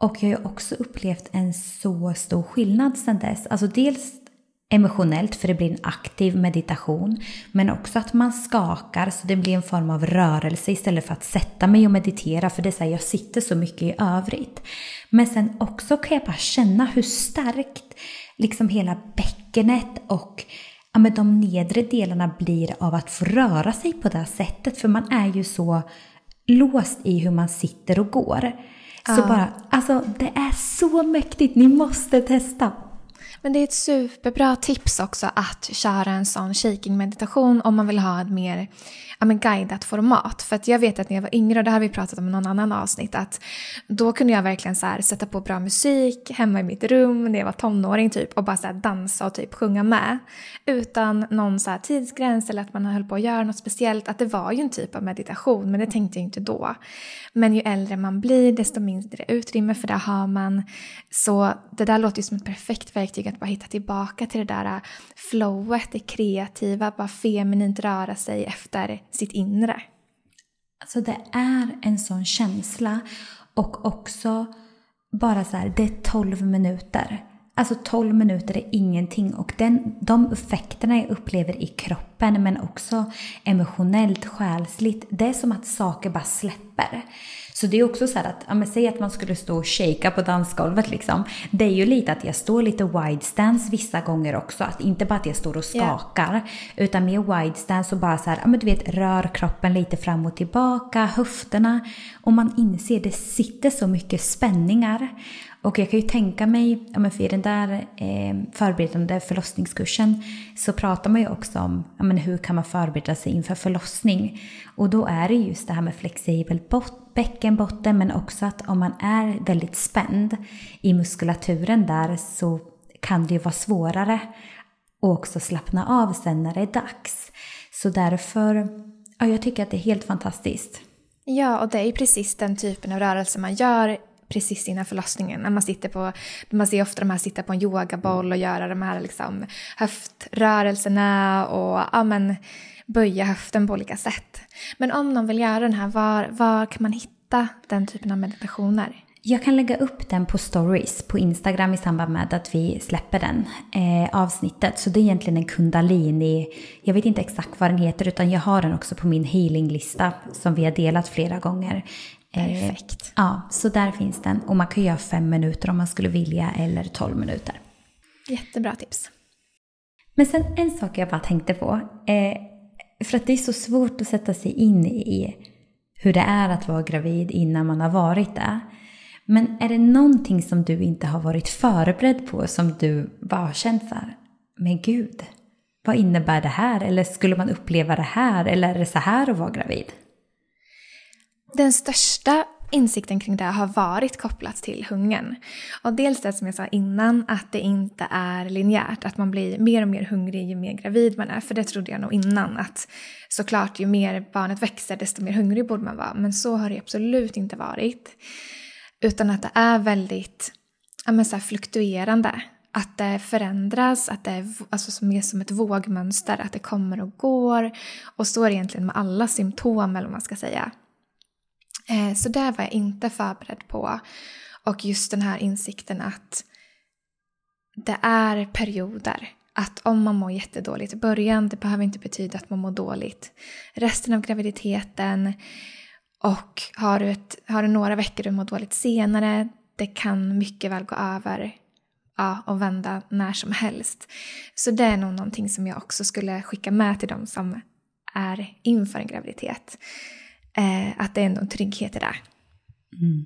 Och jag har också upplevt en så stor skillnad sedan dess. Alltså dels emotionellt för det blir en aktiv meditation. Men också att man skakar så det blir en form av rörelse istället för att sätta mig och meditera för det är så här, jag sitter så mycket i övrigt. Men sen också kan jag bara känna hur starkt liksom hela bäckenet och ja, men de nedre delarna blir av att få röra sig på det här sättet. För man är ju så låst i hur man sitter och går. Så bara, alltså det är så mäktigt, ni måste testa. Men det är ett superbra tips också att köra en sån shaking meditation om man vill ha ett mer ja, men guidat format. För att jag vet att när jag var yngre, och det har vi pratat om i någon annan avsnitt, att då kunde jag verkligen så här, sätta på bra musik hemma i mitt rum när jag var tonåring typ och bara så dansa och typ sjunga med. Utan någon så tidsgräns eller att man höll på att göra något speciellt. Att det var ju en typ av meditation, men det tänkte jag inte då. Men ju äldre man blir, desto mindre utrymme för det har man. Så det där låter ju som ett perfekt verktyg att bara hitta tillbaka till det där äh, flowet, det kreativa, bara feminint röra sig efter sitt inre. Alltså det är en sån känsla och också bara så här, det är 12 minuter. Alltså 12 minuter är ingenting och den, de effekterna jag upplever i kroppen men också emotionellt, själsligt, det är som att saker bara släpper. Så det är också så att, ja men säg att man skulle stå och shaka på dansgolvet liksom. Det är ju lite att jag står lite wide stance vissa gånger också. Att inte bara att jag står och skakar. Yeah. Utan mer wide stance och bara så här, ja men du vet rör kroppen lite fram och tillbaka, höfterna. Och man inser det sitter så mycket spänningar. Och jag kan ju tänka mig, ja men för i den där eh, förberedande förlossningskursen så pratar man ju också om ja men hur kan man förbereda sig inför förlossning. Och då är det just det här med flexibel bäckenbotten men också att om man är väldigt spänd i muskulaturen där så kan det ju vara svårare att också slappna av sen när det är dags. Så därför, ja jag tycker att det är helt fantastiskt. Ja, och det är ju precis den typen av rörelse man gör precis innan förlossningen. När man, sitter på, man ser ofta de här sitta på en yogaboll och göra de här liksom höftrörelserna och ja, men, böja höften på olika sätt. Men om någon vill göra den här, var, var kan man hitta den typen av meditationer? Jag kan lägga upp den på stories på Instagram i samband med att vi släpper den eh, avsnittet. Så det är egentligen en kundalini, jag vet inte exakt vad den heter utan jag har den också på min healinglista som vi har delat flera gånger. Perfekt. Eh, ja, så där finns den. Och man kan göra fem minuter om man skulle vilja eller tolv minuter. Jättebra tips. Men sen en sak jag bara tänkte på. Eh, för att det är så svårt att sätta sig in i hur det är att vara gravid innan man har varit det. Men är det någonting som du inte har varit förberedd på som du bara har känt så här, men gud, vad innebär det här? Eller skulle man uppleva det här? Eller är det så här att vara gravid? Den största insikten kring det har varit kopplat till hungern. Och dels det som jag sa innan, att det inte är linjärt. Att man blir mer och mer hungrig ju mer gravid man är. För det trodde jag nog innan att såklart ju mer barnet växer desto mer hungrig borde man vara. Men så har det absolut inte varit. Utan att det är väldigt ja, men så fluktuerande. Att det förändras, att det är alltså mer som ett vågmönster. Att det kommer och går. Och så är det egentligen med alla symptom eller vad man ska säga. Eh, så där var jag inte förberedd på. Och just den här insikten att det är perioder. Att om man mår jättedåligt i början, det behöver inte betyda att man mår dåligt resten av graviditeten. Och har du, ett, har du några veckor du mår dåligt senare, det kan mycket väl gå över ja, och vända när som helst. Så det är nog någonting som jag också skulle skicka med till dem som är inför en graviditet eh, att det är ändå en trygghet i det. Mm.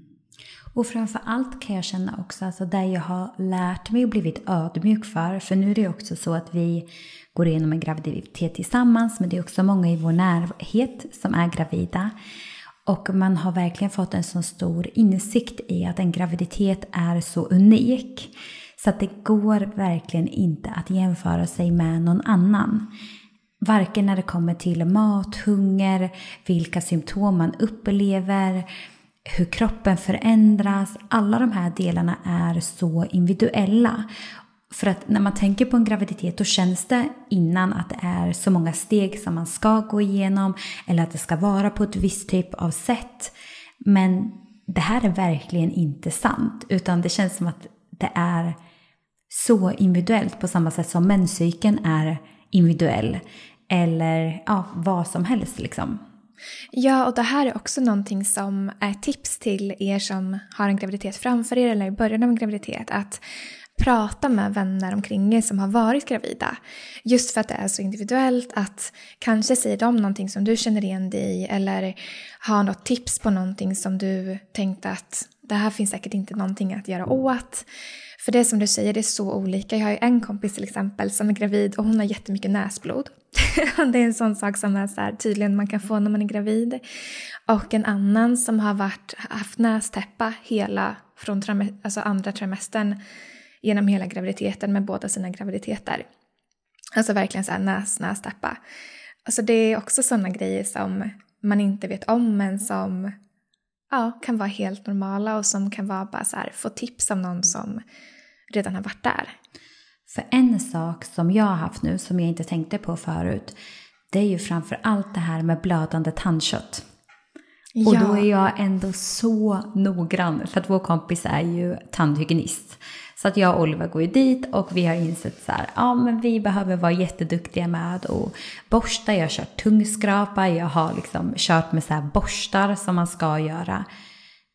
Och framför allt kan jag känna också, alltså där jag har lärt mig och blivit ödmjuk för, för nu är det också så att vi går igenom en graviditet tillsammans, men det är också många i vår närhet som är gravida. Och man har verkligen fått en så stor insikt i att en graviditet är så unik. Så att det går verkligen inte att jämföra sig med någon annan. Varken när det kommer till mat, hunger, vilka symptom man upplever, hur kroppen förändras. Alla de här delarna är så individuella. För att när man tänker på en graviditet då känns det innan att det är så många steg som man ska gå igenom eller att det ska vara på ett visst typ av sätt. Men det här är verkligen inte sant utan det känns som att det är så individuellt på samma sätt som menscykeln är individuell eller ja, vad som helst liksom. Ja, och det här är också någonting som är tips till er som har en graviditet framför er eller i början av en graviditet. Att prata med vänner omkring er som har varit gravida. Just för att det är så individuellt att kanske säger de någonting som du känner igen dig i eller har något tips på någonting som du tänkte att det här finns säkert inte någonting att göra åt. För det som du säger, det är så olika. Jag har ju en kompis till exempel som är gravid och hon har jättemycket näsblod. det är en sån sak som är så här, tydligen man kan få när man är gravid. Och en annan som har varit, haft nästäppa hela, från alltså andra trimestern genom hela graviditeten med båda sina graviditeter. Alltså verkligen så här näs, nästäppa. Alltså det är också sådana grejer som man inte vet om men som ja, kan vara helt normala och som kan vara bara så här, få tips av någon som redan har varit där. För en sak som jag har haft nu som jag inte tänkte på förut det är ju framför allt det här med blödande tandkött. Ja. Och då är jag ändå så noggrann för att vår kompis är ju tandhygienist. Så att jag och Oliver går ju dit och vi har insett så här, ja men vi behöver vara jätteduktiga med att borsta. Jag har kört tungskrapa, jag har liksom kört med så här borstar som man ska göra.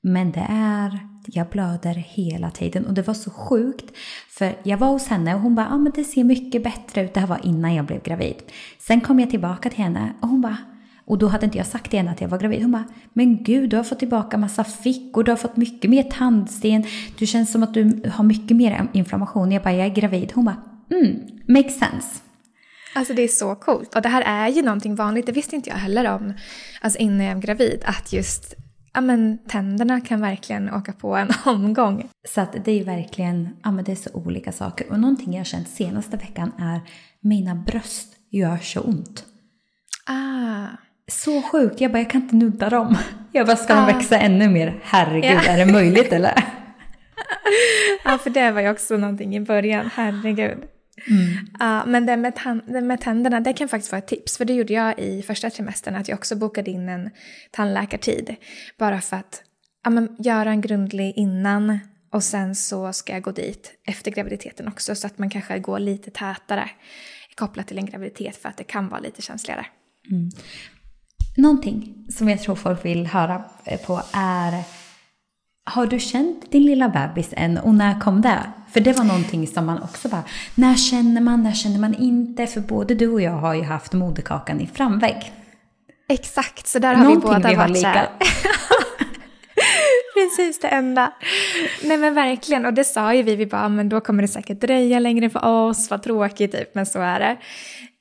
Men det är, jag blöder hela tiden och det var så sjukt. För jag var hos henne och hon bara, ja men det ser mycket bättre ut. Det här var innan jag blev gravid. Sen kom jag tillbaka till henne och hon bara, och då hade inte jag sagt till henne att jag var gravid. Hon bara, men gud du har fått tillbaka massa fickor, du har fått mycket mer tandsten, du känns som att du har mycket mer inflammation. Jag bara, jag är gravid. Hon bara, mm, makes sense. Alltså det är så coolt. Och det här är ju någonting vanligt, det visste inte jag heller om alltså innan jag var gravid. Att just ja, men, tänderna kan verkligen åka på en omgång. Så att det är verkligen, ja men det är så olika saker. Och någonting jag har känt senaste veckan är mina bröst gör så ont. Ah. Så sjukt. Jag bara, jag kan inte nudda dem. Jag bara, ska de växa ännu mer? Herregud, ja. är det möjligt eller? ja, för det var ju också någonting i början. Herregud. Mm. Uh, men det med, det med tänderna, det kan faktiskt vara ett tips. För det gjorde jag i första trimestern, att jag också bokade in en tandläkartid. Bara för att ja, men, göra en grundlig innan och sen så ska jag gå dit efter graviditeten också. Så att man kanske går lite tätare kopplat till en graviditet för att det kan vara lite känsligare. Mm. Någonting som jag tror folk vill höra eh, på är har du känt din lilla bebis än och när kom det? För det var någonting som man också bara, när känner man, när känner man inte? För både du och jag har ju haft moderkakan i framvägg. Exakt, så där har någonting vi båda vi varit lika. Precis det enda. Nej men verkligen, och det sa ju vi, vi bara, men då kommer det säkert dröja längre för oss, vad tråkigt typ, men så är det.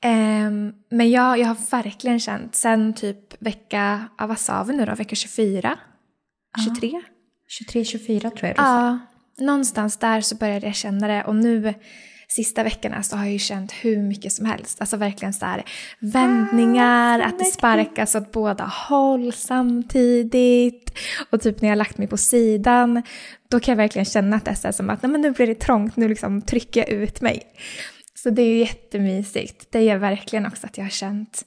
Um, men jag, jag har verkligen känt sen typ vecka, ja, vad sa vi nu då, vecka 24? 23? 23-24 tror jag du Ja, någonstans där så började jag känna det och nu sista veckorna så har jag ju känt hur mycket som helst. Alltså verkligen så här vändningar, ah, att det sparkas åt båda håll samtidigt. Och typ när jag lagt mig på sidan, då kan jag verkligen känna att det är som att nej, men nu blir det trångt, nu liksom trycker jag ut mig. Så det är jättemysigt. Det gör verkligen också att jag har känt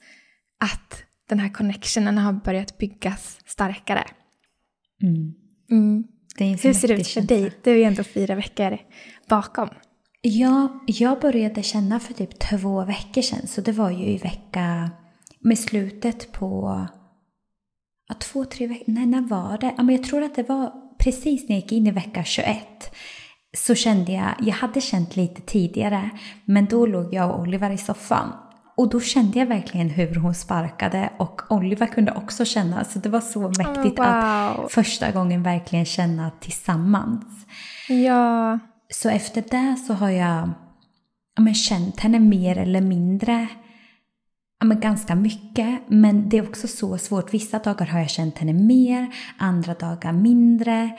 att den här connectionen har börjat byggas starkare. Mm. Mm. Hur ser det ut för dig? Du är ju ändå fyra veckor bakom. Ja, jag började känna för typ två veckor sedan. Så det var ju i vecka med slutet på ja, två, tre veckor. Nej, när var det? Ja, men jag tror att det var precis när jag gick in i vecka 21 så kände jag, jag hade känt lite tidigare, men då låg jag och Oliver i soffan. Och då kände jag verkligen hur hon sparkade och Oliver kunde också känna, så det var så mäktigt oh, wow. att första gången verkligen känna tillsammans. Ja. Så efter det så har jag ja, men, känt henne mer eller mindre ja, men ganska mycket. Men det är också så svårt. Vissa dagar har jag känt henne mer, andra dagar mindre.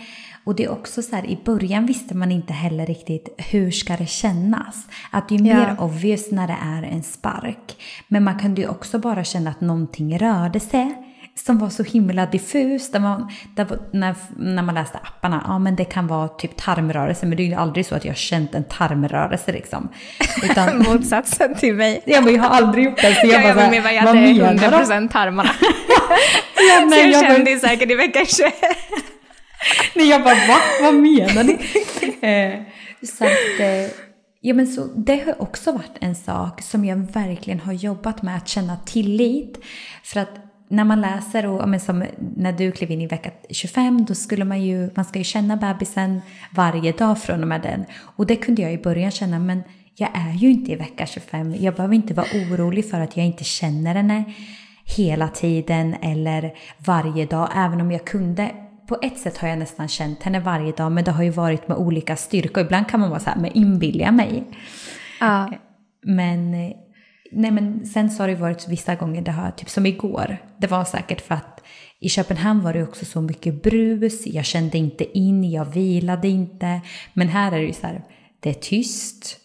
Och det är också så här, i början visste man inte heller riktigt hur ska det kännas. Att det är mer ja. obvious när det är en spark. Men man kunde ju också bara känna att någonting rörde sig som var så himla diffus. Där man, där, när, när man läste apparna, ja men det kan vara typ tarmrörelse, men det är ju aldrig så att jag har känt en tarmrörelse liksom. Utan, Motsatsen till mig. Ja men jag har aldrig gjort det. Så jag, jag bara, med, jag vad menar 100% tarmarna. ja, nej, så jag, jag kände bara, säkert i vecka 21. nej jag bara, va? Vad menar ni? eh, så att, eh, Ja, men så, det har också varit en sak som jag verkligen har jobbat med, att känna tillit. För att när man läser och men som när du klev in i vecka 25 då skulle man ju, man ska ju känna bebisen varje dag från och med den. Och det kunde jag i början känna men jag är ju inte i vecka 25. Jag behöver inte vara orolig för att jag inte känner henne hela tiden eller varje dag. Även om jag kunde på ett sätt har jag nästan känt henne varje dag, men det har ju varit med olika styrkor. Ibland kan man vara så här, men inbillar mig? Ja. Men, nej men sen så har det varit vissa gånger, det har, typ som igår, det var säkert för att i Köpenhamn var det också så mycket brus, jag kände inte in, jag vilade inte. Men här är det ju så här, det är tyst,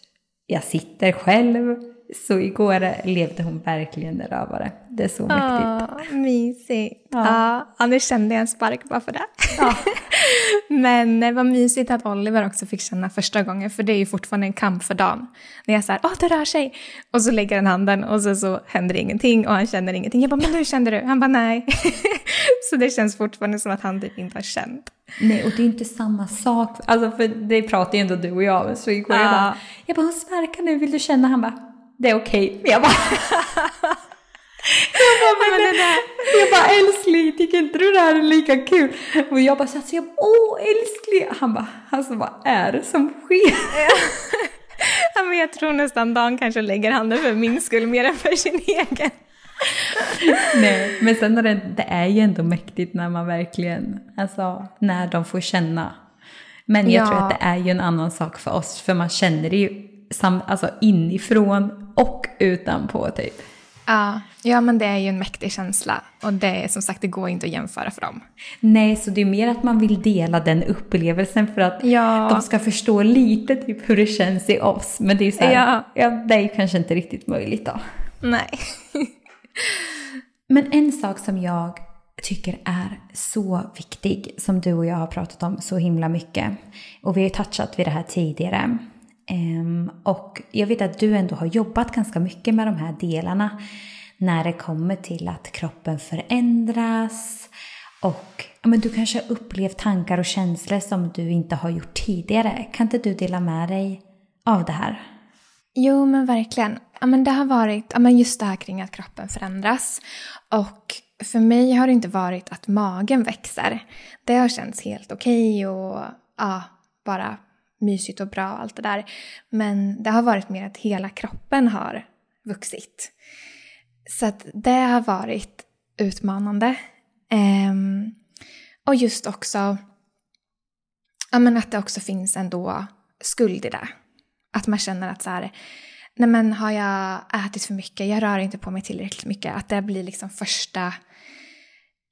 jag sitter själv. Så igår levde hon verkligen rövare. Det är så mäktigt. Åh, mysigt. Ja. ja, nu kände jag en spark bara för det. Ja. Men det var mysigt att Oliver också fick känna första gången, för det är ju fortfarande en kamp för dagen. När jag säger åh det rör sig, och så lägger han handen och så, så händer ingenting och han känner ingenting. Jag bara, men hur kände du? Han bara, nej. så det känns fortfarande som att han typ inte har känt. Nej, och det är inte samma sak. Alltså, för det pratar ju ändå du och jag så igår. Ja. Jag bara, jag bara, hon sparkar nu, vill du känna? Han bara, det är okej. Okay. Jag bara... Jag bara, men, jag bara älskling, tycker inte du det här är lika kul? Och jag bara, så jag åh älskling. Han bara, alltså vad är det som sker? Ja, men jag tror nästan Dan kanske lägger handen för min skull mer än för sin egen. Nej, men sen är det, det är ju ändå mäktigt när man verkligen, alltså när de får känna. Men jag ja. tror att det är ju en annan sak för oss, för man känner det ju sam, alltså inifrån och utanpå typ. Ja, ja, men det är ju en mäktig känsla. Och det är som sagt, det går inte att jämföra för dem. Nej, så det är mer att man vill dela den upplevelsen för att ja. de ska förstå lite typ hur det känns i oss. Men det är ju så här, ja. ja, det är kanske inte riktigt möjligt då. Nej. men en sak som jag tycker är så viktig, som du och jag har pratat om så himla mycket, och vi har ju touchat vid det här tidigare, Ehm, och jag vet att du ändå har jobbat ganska mycket med de här delarna när det kommer till att kroppen förändras och men du kanske har upplevt tankar och känslor som du inte har gjort tidigare. Kan inte du dela med dig av det här? Jo, men verkligen. Ja, men det har varit ja, men just det här kring att kroppen förändras. Och för mig har det inte varit att magen växer. Det har känts helt okej okay och ja, bara mysigt och bra och allt det där. Men det har varit mer att hela kroppen har vuxit. Så att det har varit utmanande. Um, och just också ja, men att det också finns ändå skuld i det. Att man känner att så här, nej men har jag ätit för mycket, jag rör inte på mig tillräckligt mycket. Att det blir liksom första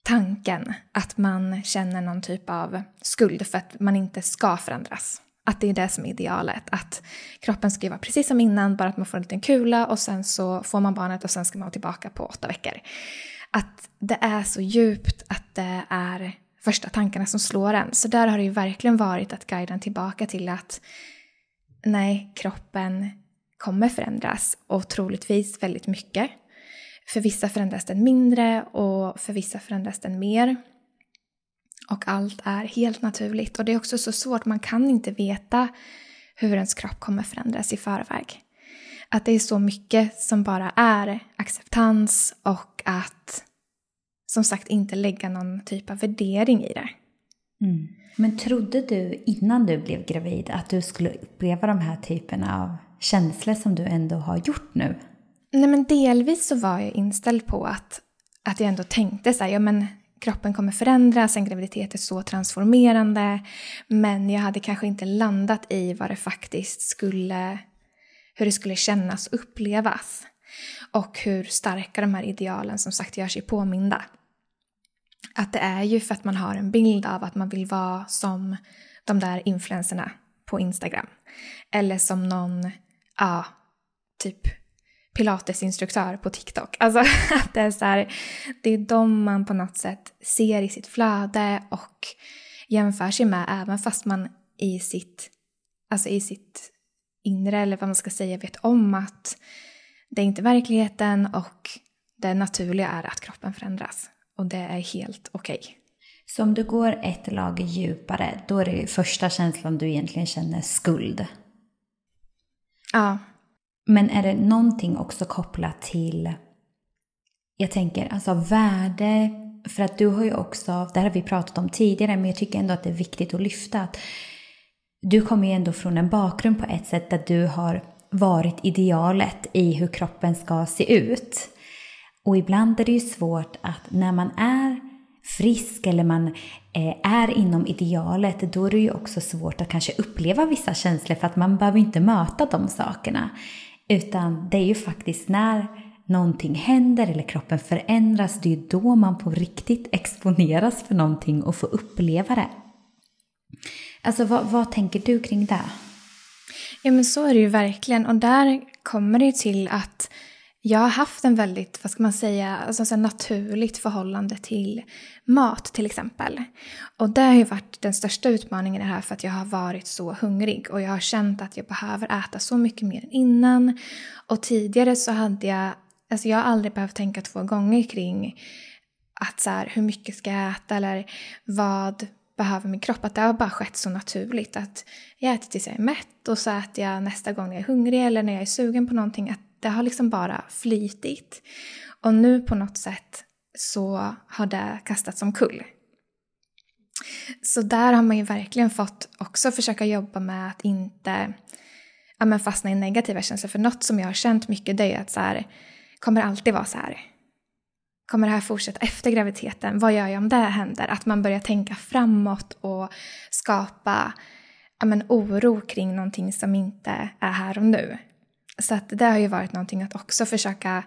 tanken, att man känner någon typ av skuld för att man inte ska förändras. Att det är det som är idealet. Att kroppen ska vara precis som innan, bara att man får en liten kula och sen så får man barnet och sen ska man vara tillbaka på åtta veckor. Att det är så djupt att det är första tankarna som slår en. Så där har det ju verkligen varit att guida tillbaka till att nej, kroppen kommer förändras och troligtvis väldigt mycket. För vissa förändras den mindre och för vissa förändras den mer. Och allt är helt naturligt. Och det är också så svårt, man kan inte veta hur ens kropp kommer förändras i förväg. Att det är så mycket som bara är acceptans och att som sagt inte lägga någon typ av värdering i det. Mm. Men trodde du innan du blev gravid att du skulle uppleva de här typerna av känslor som du ändå har gjort nu? Nej men delvis så var jag inställd på att, att jag ändå tänkte så här, ja men kroppen kommer förändras, en graviditet är så transformerande. Men jag hade kanske inte landat i vad det faktiskt skulle, hur det skulle kännas och upplevas. Och hur starka de här idealen som sagt gör sig påminda. Att det är ju för att man har en bild av att man vill vara som de där influenserna på Instagram. Eller som någon, ja, typ pilatesinstruktör på TikTok. Alltså att det är så här, det är de man på något sätt ser i sitt flöde och jämför sig med även fast man i sitt, alltså i sitt inre eller vad man ska säga vet om att det är inte verkligheten och det naturliga är att kroppen förändras. Och det är helt okej. Okay. Så om du går ett lager djupare, då är det första känslan du egentligen känner skuld? Ja. Men är det någonting också kopplat till, jag tänker alltså värde, för att du har ju också, det här har vi pratat om tidigare, men jag tycker ändå att det är viktigt att lyfta att du kommer ju ändå från en bakgrund på ett sätt där du har varit idealet i hur kroppen ska se ut. Och ibland är det ju svårt att när man är frisk eller man eh, är inom idealet, då är det ju också svårt att kanske uppleva vissa känslor för att man behöver inte möta de sakerna. Utan det är ju faktiskt när någonting händer eller kroppen förändras, det är ju då man på riktigt exponeras för någonting och får uppleva det. Alltså vad, vad tänker du kring det? Ja men så är det ju verkligen och där kommer det ju till att jag har haft en väldigt, vad ska man säga, alltså naturligt förhållande till mat till exempel. Och det har ju varit den största utmaningen i det här för att jag har varit så hungrig och jag har känt att jag behöver äta så mycket mer än innan. Och tidigare så hade jag, alltså jag har aldrig behövt tänka två gånger kring att så här, hur mycket ska jag äta eller vad behöver min kropp. Att det har bara skett så naturligt att jag äter tills jag är mätt och så äter jag nästa gång när jag är hungrig eller när jag är sugen på någonting. Att det har liksom bara flytit. Och nu på något sätt så har det kastats omkull. Så där har man ju verkligen fått också försöka jobba med att inte ja, men fastna i negativa känslor. För något som jag har känt mycket det är att så här, kommer alltid vara så här. Kommer det här fortsätta efter graviditeten? Vad gör jag om det händer? Att man börjar tänka framåt och skapa ja, men, oro kring någonting som inte är här och nu. Så att det har ju varit någonting att också försöka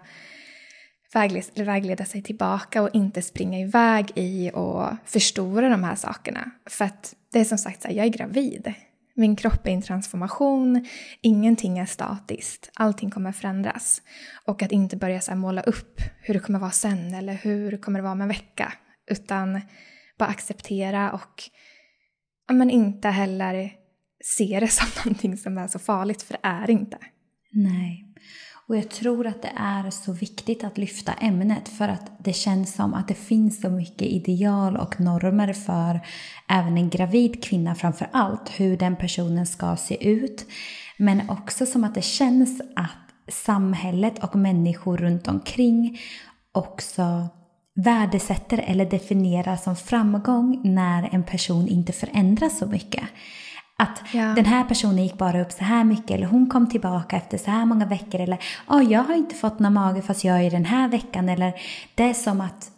vägleda, vägleda sig tillbaka och inte springa iväg i och förstora de här sakerna. För att det är som sagt så här, jag är gravid. Min kropp är i en transformation, ingenting är statiskt, allting kommer förändras. Och att inte börja så måla upp hur det kommer vara sen eller hur det kommer vara om en vecka. Utan bara acceptera och men inte heller se det som någonting som är så farligt, för det är inte. Nej. Och jag tror att det är så viktigt att lyfta ämnet för att det känns som att det finns så mycket ideal och normer för även en gravid kvinna framför allt, hur den personen ska se ut. Men också som att det känns att samhället och människor runt omkring också värdesätter eller definierar som framgång när en person inte förändras så mycket. Att ja. den här personen gick bara upp så här mycket eller hon kom tillbaka efter så här många veckor eller oh, jag har inte fått någon mage fast jag är den här veckan eller det är som att,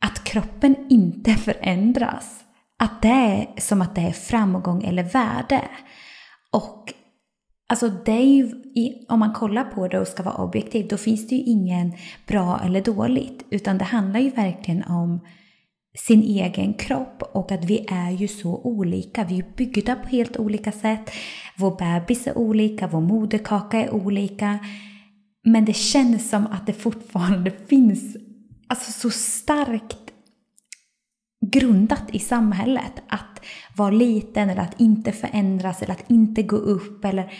att kroppen inte förändras. Att det är som att det är framgång eller värde. Och alltså ju, om man kollar på det och ska vara objektiv, då finns det ju ingen bra eller dåligt. Utan det handlar ju verkligen om sin egen kropp och att vi är ju så olika. Vi är byggda på helt olika sätt. Vår bebis är olika, vår moderkaka är olika. Men det känns som att det fortfarande finns alltså så starkt grundat i samhället att vara liten eller att inte förändras eller att inte gå upp eller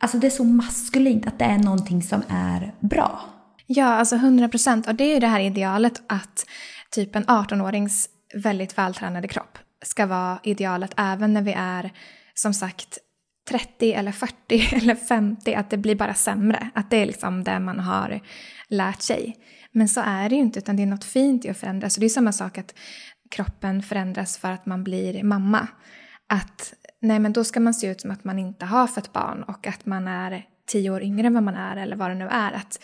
Alltså det är så maskulint att det är någonting som är bra. Ja, alltså 100 procent. Och det är ju det här idealet att typ en 18-årings väldigt vältränade kropp ska vara idealet även när vi är som sagt 30 eller 40 eller 50, att det blir bara sämre. Att det är liksom det man har lärt sig. Men så är det ju inte, utan det är något fint i att förändras. Och det är samma sak att kroppen förändras för att man blir mamma. Att nej men då ska man se ut som att man inte har fött barn och att man är tio år yngre än vad man är eller vad det nu är. Att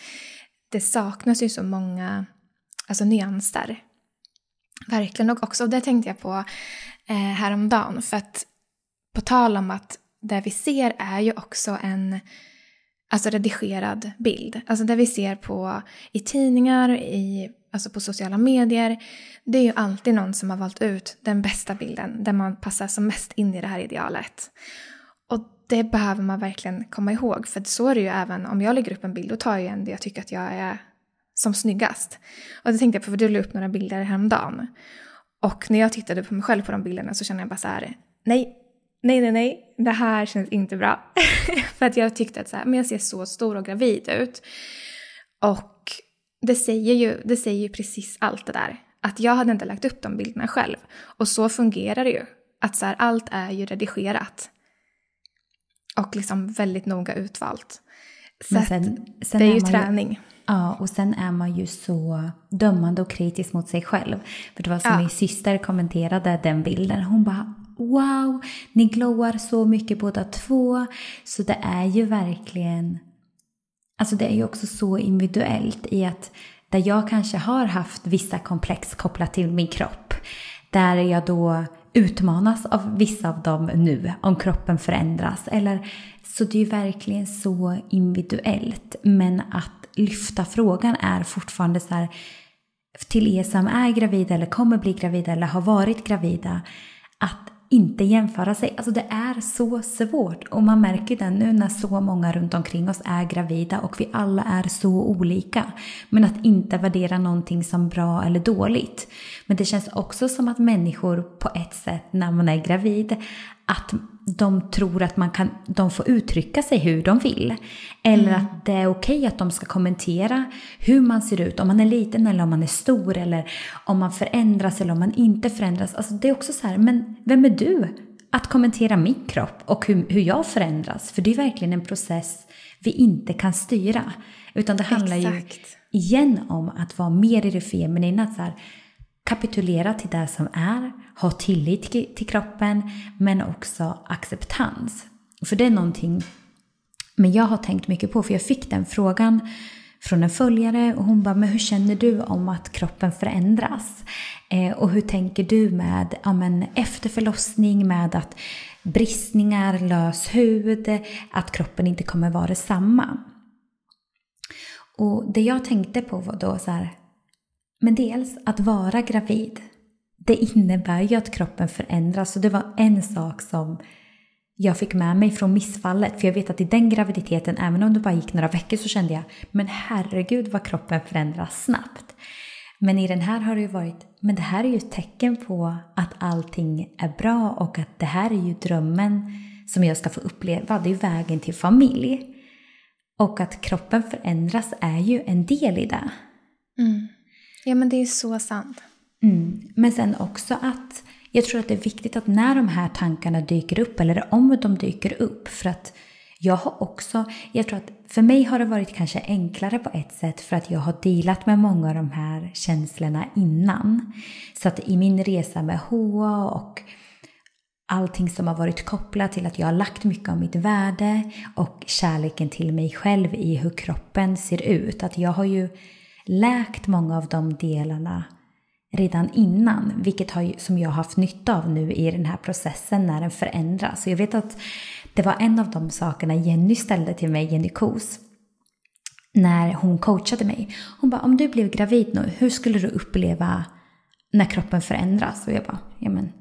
det saknas ju så många alltså, nyanser. Verkligen, och också det tänkte jag på eh, häromdagen. För att på tal om att det vi ser är ju också en alltså redigerad bild. Alltså det vi ser på i tidningar, i, alltså på sociala medier. Det är ju alltid någon som har valt ut den bästa bilden, där man passar som mest in i det här idealet. Och det behöver man verkligen komma ihåg, för så är det ju även om jag lägger upp en bild, då tar jag en det jag tycker att jag är som snyggast. Och det tänkte jag på, för du la upp några bilder häromdagen. Och när jag tittade på mig själv på de bilderna så kände jag bara så här, nej, nej, nej, nej, det här känns inte bra. för att jag tyckte att så här, men jag ser så stor och gravid ut. Och det säger ju, det säger ju precis allt det där. Att jag hade inte lagt upp de bilderna själv. Och så fungerar det ju. Att så här, allt är ju redigerat. Och liksom väldigt noga utvalt. Så sen, sen det är ju träning. Ju, ja, och sen är man ju så dömande och kritisk mot sig själv. För det var som ja. min syster kommenterade den bilden. Hon bara wow, ni glowar så mycket båda två. Så det är ju verkligen, alltså det är ju också så individuellt i att där jag kanske har haft vissa komplex kopplat till min kropp där jag då utmanas av vissa av dem nu om kroppen förändras. Eller, så det är ju verkligen så individuellt. Men att lyfta frågan är fortfarande så här till er som är gravida eller kommer bli gravida eller har varit gravida att inte jämföra sig. Alltså det är så svårt och man märker det nu när så många runt omkring oss är gravida och vi alla är så olika. Men att inte värdera någonting som bra eller dåligt. Men det känns också som att människor på ett sätt när man är gravid att de tror att man kan, de får uttrycka sig hur de vill. Eller mm. att det är okej att de ska kommentera hur man ser ut, om man är liten eller om man är stor eller om man förändras eller om man inte förändras. Alltså det är också så här, men vem är du att kommentera min kropp och hur, hur jag förändras? För det är verkligen en process vi inte kan styra. Utan det handlar Exakt. ju igen om att vara mer i det feminina. Så här, kapitulera till det som är, ha tillit till kroppen men också acceptans. För det är någonting men jag har tänkt mycket på, för jag fick den frågan från en följare och hon bara, men hur känner du om att kroppen förändras? Eh, och hur tänker du med ja, men efter förlossning, med att bristningar, lös hud, att kroppen inte kommer vara detsamma? Och det jag tänkte på var då så här, men dels att vara gravid, det innebär ju att kroppen förändras och det var en sak som jag fick med mig från missfallet. För jag vet att i den graviditeten, även om det bara gick några veckor, så kände jag men herregud vad kroppen förändras snabbt. Men i den här har det ju varit, men det här är ju ett tecken på att allting är bra och att det här är ju drömmen som jag ska få uppleva. Det är vägen till familj. Och att kroppen förändras är ju en del i det. Mm. Ja, men det är så sant. Mm. Men sen också att jag tror att det är viktigt att när de här tankarna dyker upp, eller om de dyker upp, för att jag har också, jag tror att för mig har det varit kanske enklare på ett sätt för att jag har dealat med många av de här känslorna innan. Så att i min resa med HA och allting som har varit kopplat till att jag har lagt mycket av mitt värde och kärleken till mig själv i hur kroppen ser ut. Att jag har ju läkt många av de delarna redan innan, vilket har, som jag har haft nytta av nu i den här processen när den förändras. Så jag vet att det var en av de sakerna Jenny ställde till mig, Jenny Kos, när hon coachade mig. Hon bara, om du blev gravid nu, hur skulle du uppleva när kroppen förändras? Och jag bara, ja men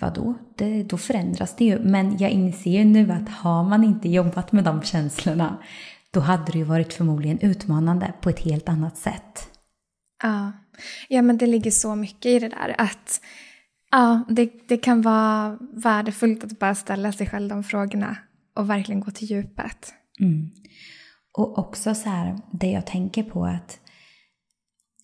vadå? Det, då förändras det ju. Men jag inser ju nu att har man inte jobbat med de känslorna då hade det ju varit förmodligen utmanande på ett helt annat sätt. Ja, ja men det ligger så mycket i det där att ja, det, det kan vara värdefullt att bara ställa sig själv de frågorna och verkligen gå till djupet. Mm. Och också så här, det jag tänker på att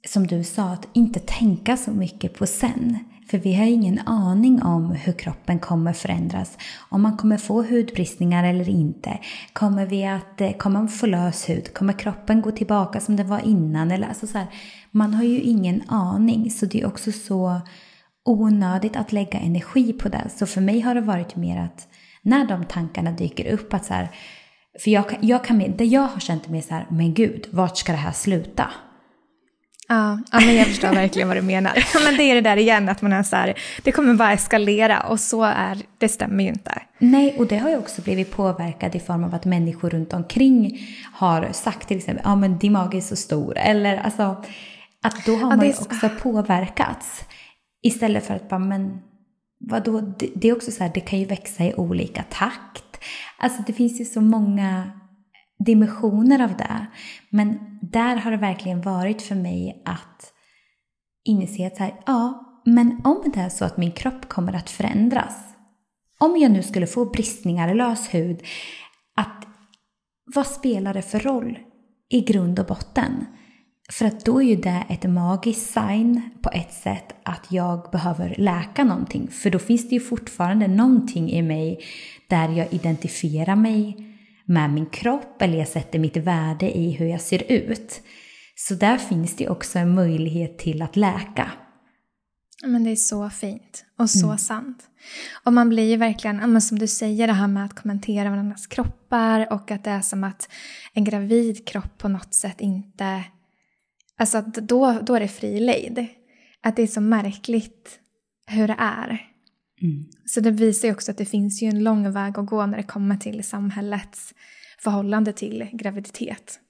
som du sa, att inte tänka så mycket på sen. För vi har ingen aning om hur kroppen kommer förändras. Om man kommer få hudbristningar eller inte. Kommer vi att eh, kommer man få lös hud? Kommer kroppen gå tillbaka som den var innan? Eller, alltså så här, man har ju ingen aning. Så det är också så onödigt att lägga energi på det. Så för mig har det varit mer att när de tankarna dyker upp att så här, för jag, jag kan, det jag har känt mer så här, men gud, vart ska det här sluta? Ja, ja men jag förstår verkligen vad du menar. Men det är det där igen, att man är så här, det kommer bara eskalera och så är, det stämmer ju inte. Nej, och det har ju också blivit påverkat i form av att människor runt omkring har sagt till exempel, ja men din mage är så stor, eller alltså, att då har ja, man ju också påverkats. Istället för att bara, men vadå, det, det är också så här, det kan ju växa i olika takt. Alltså det finns ju så många dimensioner av det. Men där har det verkligen varit för mig att inse att här, ja, men om det är så att min kropp kommer att förändras, om jag nu skulle få bristningar lös hud, att vad spelar det för roll i grund och botten? För att då är ju det ett magiskt sign på ett sätt att jag behöver läka någonting. För då finns det ju fortfarande någonting i mig där jag identifierar mig med min kropp eller jag sätter mitt värde i hur jag ser ut. Så där finns det också en möjlighet till att läka. Men det är så fint och så mm. sant. Och man blir ju verkligen, som du säger, det här med att kommentera varandras kroppar och att det är som att en gravid kropp på något sätt inte... Alltså då, då är det fri lejd. Att det är så märkligt hur det är. Mm. Så det visar ju också att det finns ju en lång väg att gå när det kommer till samhällets förhållande till graviditet.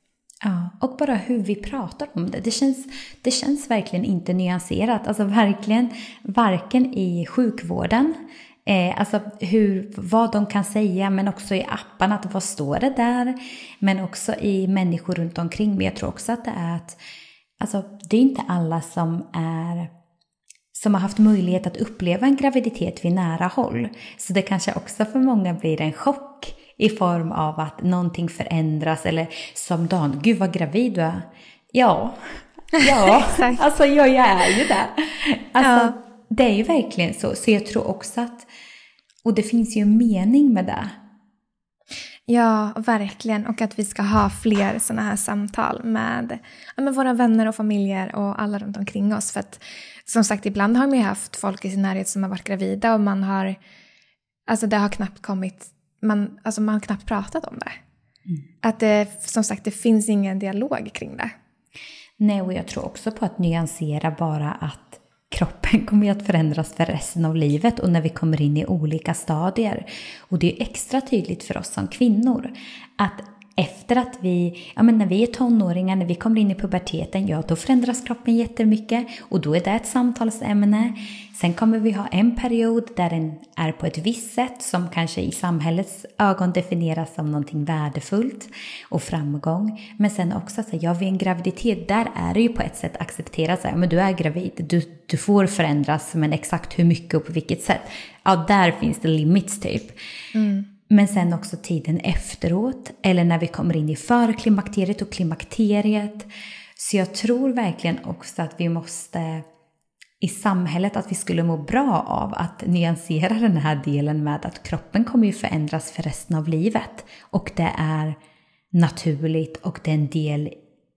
Ja, och bara hur vi pratar om det. Det känns, det känns verkligen inte nyanserat. Alltså verkligen, varken i sjukvården, eh, alltså hur, vad de kan säga, men också i apparna, att vad står det där? Men också i människor runt omkring. Men jag tror också att det är att, alltså det är inte alla som är som har haft möjlighet att uppleva en graviditet vid nära håll. Så det kanske också för många blir en chock i form av att någonting förändras eller som Dan, gud vad gravid du är. Ja, ja, alltså ja, jag är ju det. Alltså, ja. det är ju verkligen så. Så jag tror också att, och det finns ju en mening med det. Ja, verkligen. Och att vi ska ha fler sådana här samtal med, med våra vänner och familjer och alla runt omkring oss. För att som sagt, ibland har man ju haft folk i sin närhet som har varit gravida och man har, alltså det har knappt kommit, man, alltså man har knappt pratat om det. Mm. Att det, som sagt, det finns ingen dialog kring det. Nej, och jag tror också på att nyansera bara att kroppen kommer ju att förändras för resten av livet och när vi kommer in i olika stadier. Och det är extra tydligt för oss som kvinnor att efter att vi, ja men när vi är tonåringar, när vi kommer in i puberteten, ja då förändras kroppen jättemycket och då är det ett samtalsämne. Sen kommer vi ha en period där den är på ett visst sätt som kanske i samhällets ögon definieras som någonting värdefullt och framgång. Men sen också så ja vid en graviditet, där är det ju på ett sätt accepterat, så här, men du är gravid, du, du får förändras, men exakt hur mycket och på vilket sätt, ja där finns det limits typ. Mm. Men sen också tiden efteråt, eller när vi kommer in i förklimakteriet och klimakteriet. Så jag tror verkligen också att vi måste i samhället att vi skulle må bra av att nyansera den här delen med att kroppen kommer ju förändras för resten av livet. Och det är naturligt och det är en del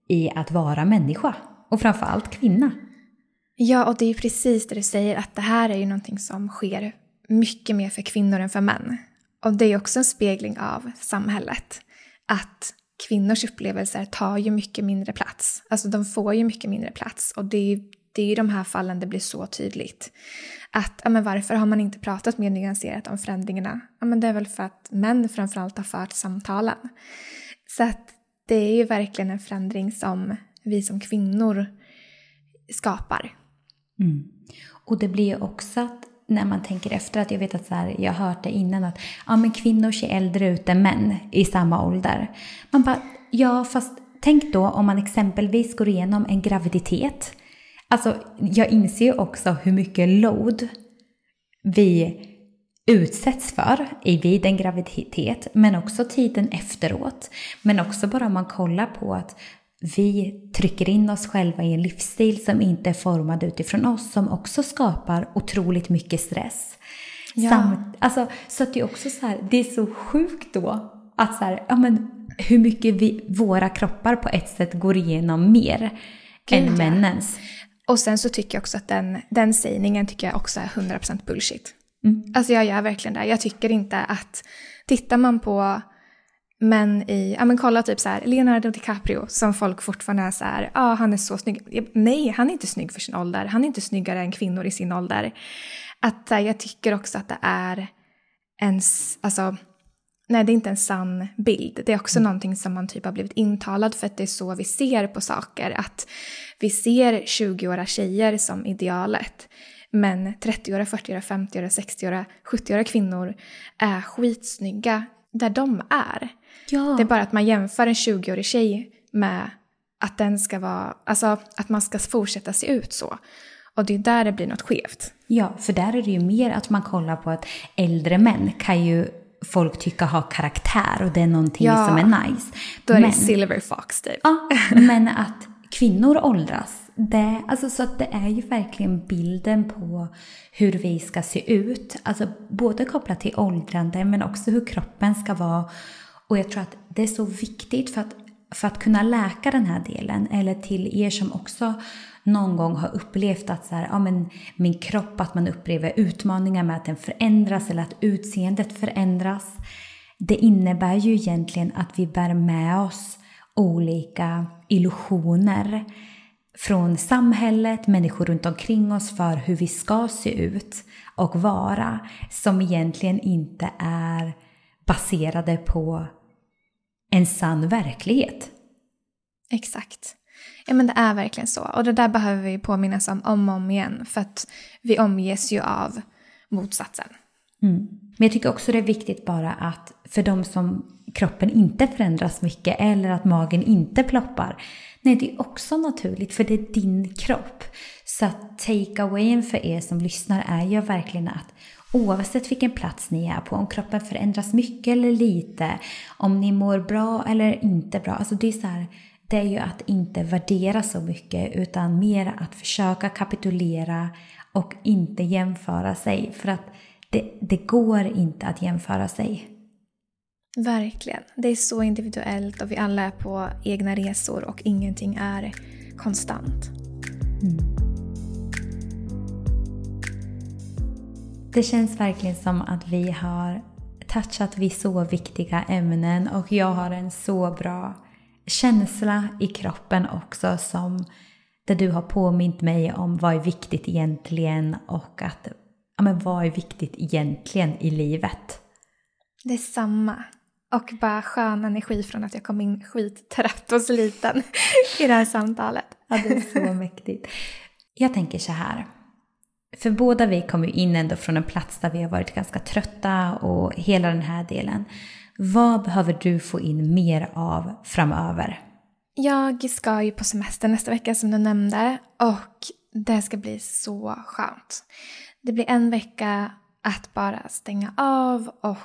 i att vara människa. Och framförallt kvinna. Ja, och det är ju precis det du säger, att det här är ju någonting som sker mycket mer för kvinnor än för män. Och det är också en spegling av samhället. Att kvinnors upplevelser tar ju mycket mindre plats. Alltså de får ju mycket mindre plats. Och det är, det är i de här fallen det blir så tydligt. Att, ja men varför har man inte pratat mer nyanserat om förändringarna? Ja men det är väl för att män framförallt har fört samtalen. Så att det är ju verkligen en förändring som vi som kvinnor skapar. Mm. Och det blir ju också att när man tänker efter att jag vet att så här, jag har hört det innan att ja, men kvinnor ser äldre ut än män i samma ålder. Man bara, ja fast tänk då om man exempelvis går igenom en graviditet. Alltså jag inser ju också hur mycket load vi utsätts för vid en graviditet, men också tiden efteråt. Men också bara om man kollar på att vi trycker in oss själva i en livsstil som inte är formad utifrån oss, som också skapar otroligt mycket stress. Ja. Samt, alltså, så att det är också så här, det är så sjukt då att så här, ja men hur mycket vi, våra kroppar på ett sätt går igenom mer Gud, än männens. Och sen så tycker jag också att den, den sägningen tycker jag också är 100% bullshit. Mm. Alltså jag gör verkligen det. Jag tycker inte att, tittar man på men i, ja men kolla typ så här, Leonardo DiCaprio som folk fortfarande är så här, ja ah, han är så snygg. Nej, han är inte snygg för sin ålder. Han är inte snyggare än kvinnor i sin ålder. Att jag tycker också att det är en, alltså, nej det är inte en sann bild. Det är också mm. någonting som man typ har blivit intalad för att det är så vi ser på saker. Att vi ser 20-åriga tjejer som idealet. Men 30-åriga, 40-åriga, 50-åriga, 60-åriga, 70-åriga kvinnor är skitsnygga där de är. Ja. Det är bara att man jämför en 20-årig tjej med att den ska vara, alltså att man ska fortsätta se ut så. Och det är där det blir något skevt. Ja, för där är det ju mer att man kollar på att äldre män kan ju folk tycka har karaktär och det är någonting ja, som är nice. Då är men, det Silver Fox typ. Ja, men att kvinnor åldras, det, alltså, så att det är ju verkligen bilden på hur vi ska se ut. Alltså både kopplat till åldrande men också hur kroppen ska vara och jag tror att det är så viktigt för att, för att kunna läka den här delen, eller till er som också någon gång har upplevt att så här, ja, men min kropp, att man upplever utmaningar med att den förändras eller att utseendet förändras. Det innebär ju egentligen att vi bär med oss olika illusioner från samhället, människor runt omkring oss för hur vi ska se ut och vara som egentligen inte är baserade på en sann verklighet. Exakt. Ja men det är verkligen så. Och det där behöver vi påminnas om om och om igen. För att vi omges ju av motsatsen. Mm. Men jag tycker också det är viktigt bara att för de som kroppen inte förändras mycket eller att magen inte ploppar. Nej, det är också naturligt för det är din kropp. Så att take-awayen för er som lyssnar är ju verkligen att oavsett vilken plats ni är på, om kroppen förändras mycket eller lite, om ni mår bra eller inte bra. Alltså det är så här, det är ju att inte värdera så mycket utan mer att försöka kapitulera och inte jämföra sig. För att det, det går inte att jämföra sig. Verkligen. Det är så individuellt och vi alla är på egna resor och ingenting är konstant. Mm. Det känns verkligen som att vi har touchat vid så viktiga ämnen och jag har en så bra känsla i kroppen också som där du har påmint mig om vad är viktigt egentligen och att ja, men vad är viktigt egentligen i livet. Det är samma. Och bara skön energi från att jag kom in skittrött och sliten i det här samtalet. Ja, det är så mäktigt. Jag tänker så här. För båda vi kommer ju in ändå från en plats där vi har varit ganska trötta och hela den här delen. Vad behöver du få in mer av framöver? Jag ska ju på semester nästa vecka som du nämnde och det ska bli så skönt. Det blir en vecka att bara stänga av och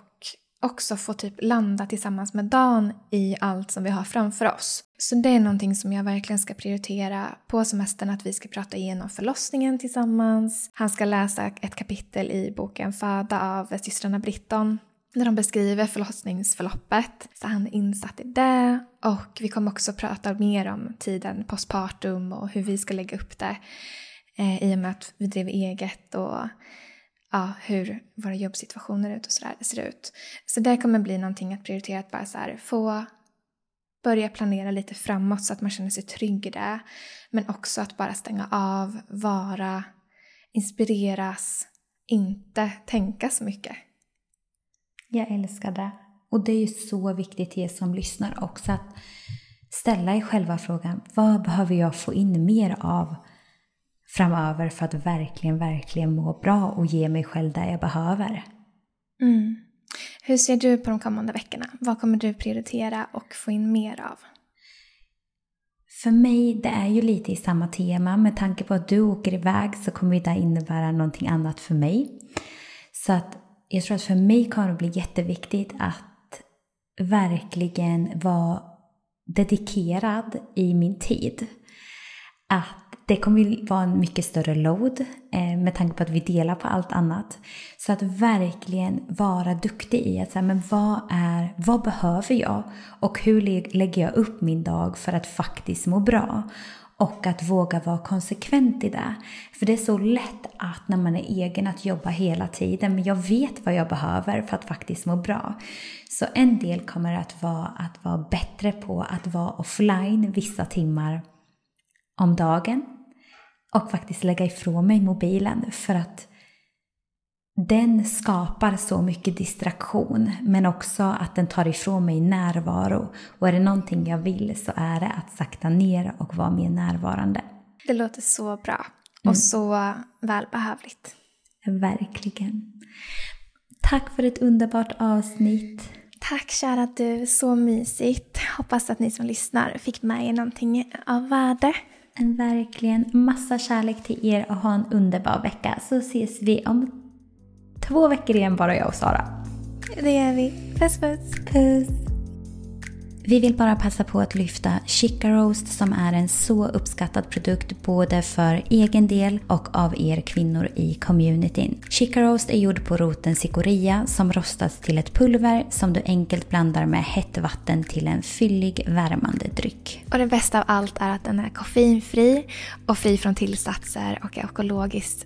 också få typ landa tillsammans med Dan i allt som vi har framför oss. Så det är någonting som jag verkligen ska prioritera på semestern, att vi ska prata igenom förlossningen tillsammans. Han ska läsa ett kapitel i boken Föda av systrarna Britton när de beskriver förlossningsförloppet. Så han är insatt i det. Och vi kommer också prata mer om tiden postpartum och hur vi ska lägga upp det eh, i och med att vi driver eget och ja, hur våra jobbsituationer ut och sådär ser ut. Så det kommer bli någonting att prioritera, att bara så här, få börja planera lite framåt så att man känner sig trygg i det. Men också att bara stänga av, vara, inspireras, inte tänka så mycket. Jag älskar det. Och det är ju så viktigt till er som lyssnar också att ställa er själva frågan, vad behöver jag få in mer av framöver för att verkligen, verkligen må bra och ge mig själv det jag behöver. Mm. Hur ser du på de kommande veckorna? Vad kommer du prioritera och få in mer av? För mig, det är ju lite i samma tema. Med tanke på att du åker iväg så kommer det innebära någonting annat för mig. Så att jag tror att för mig kommer det bli jätteviktigt att verkligen vara dedikerad i min tid. Att det kommer vara en mycket större load eh, med tanke på att vi delar på allt annat. Så att verkligen vara duktig i att säga, men vad, är, vad behöver jag? Och hur lägger jag upp min dag för att faktiskt må bra? Och att våga vara konsekvent i det. För det är så lätt att när man är egen att jobba hela tiden, men jag vet vad jag behöver för att faktiskt må bra. Så en del kommer att vara att vara bättre på att vara offline vissa timmar om dagen och faktiskt lägga ifrån mig mobilen för att den skapar så mycket distraktion men också att den tar ifrån mig närvaro. Och är det någonting jag vill så är det att sakta ner och vara mer närvarande. Det låter så bra och mm. så välbehövligt. Verkligen. Tack för ett underbart avsnitt. Tack kära du, så mysigt. Hoppas att ni som lyssnar fick med er någonting av värde. Verkligen massa kärlek till er och ha en underbar vecka så ses vi om två veckor igen bara jag och Sara. Det gör vi. Puss puss. Puss. Vi vill bara passa på att lyfta Chica Roast som är en så uppskattad produkt både för egen del och av er kvinnor i communityn. Chica Roast är gjord på roten cikoria som rostats till ett pulver som du enkelt blandar med hett vatten till en fyllig värmande dryck. Och det bästa av allt är att den är koffeinfri och fri från tillsatser och är ekologiskt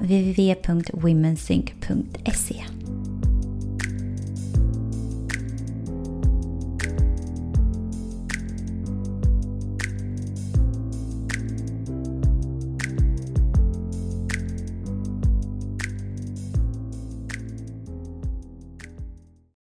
www.womensync.se.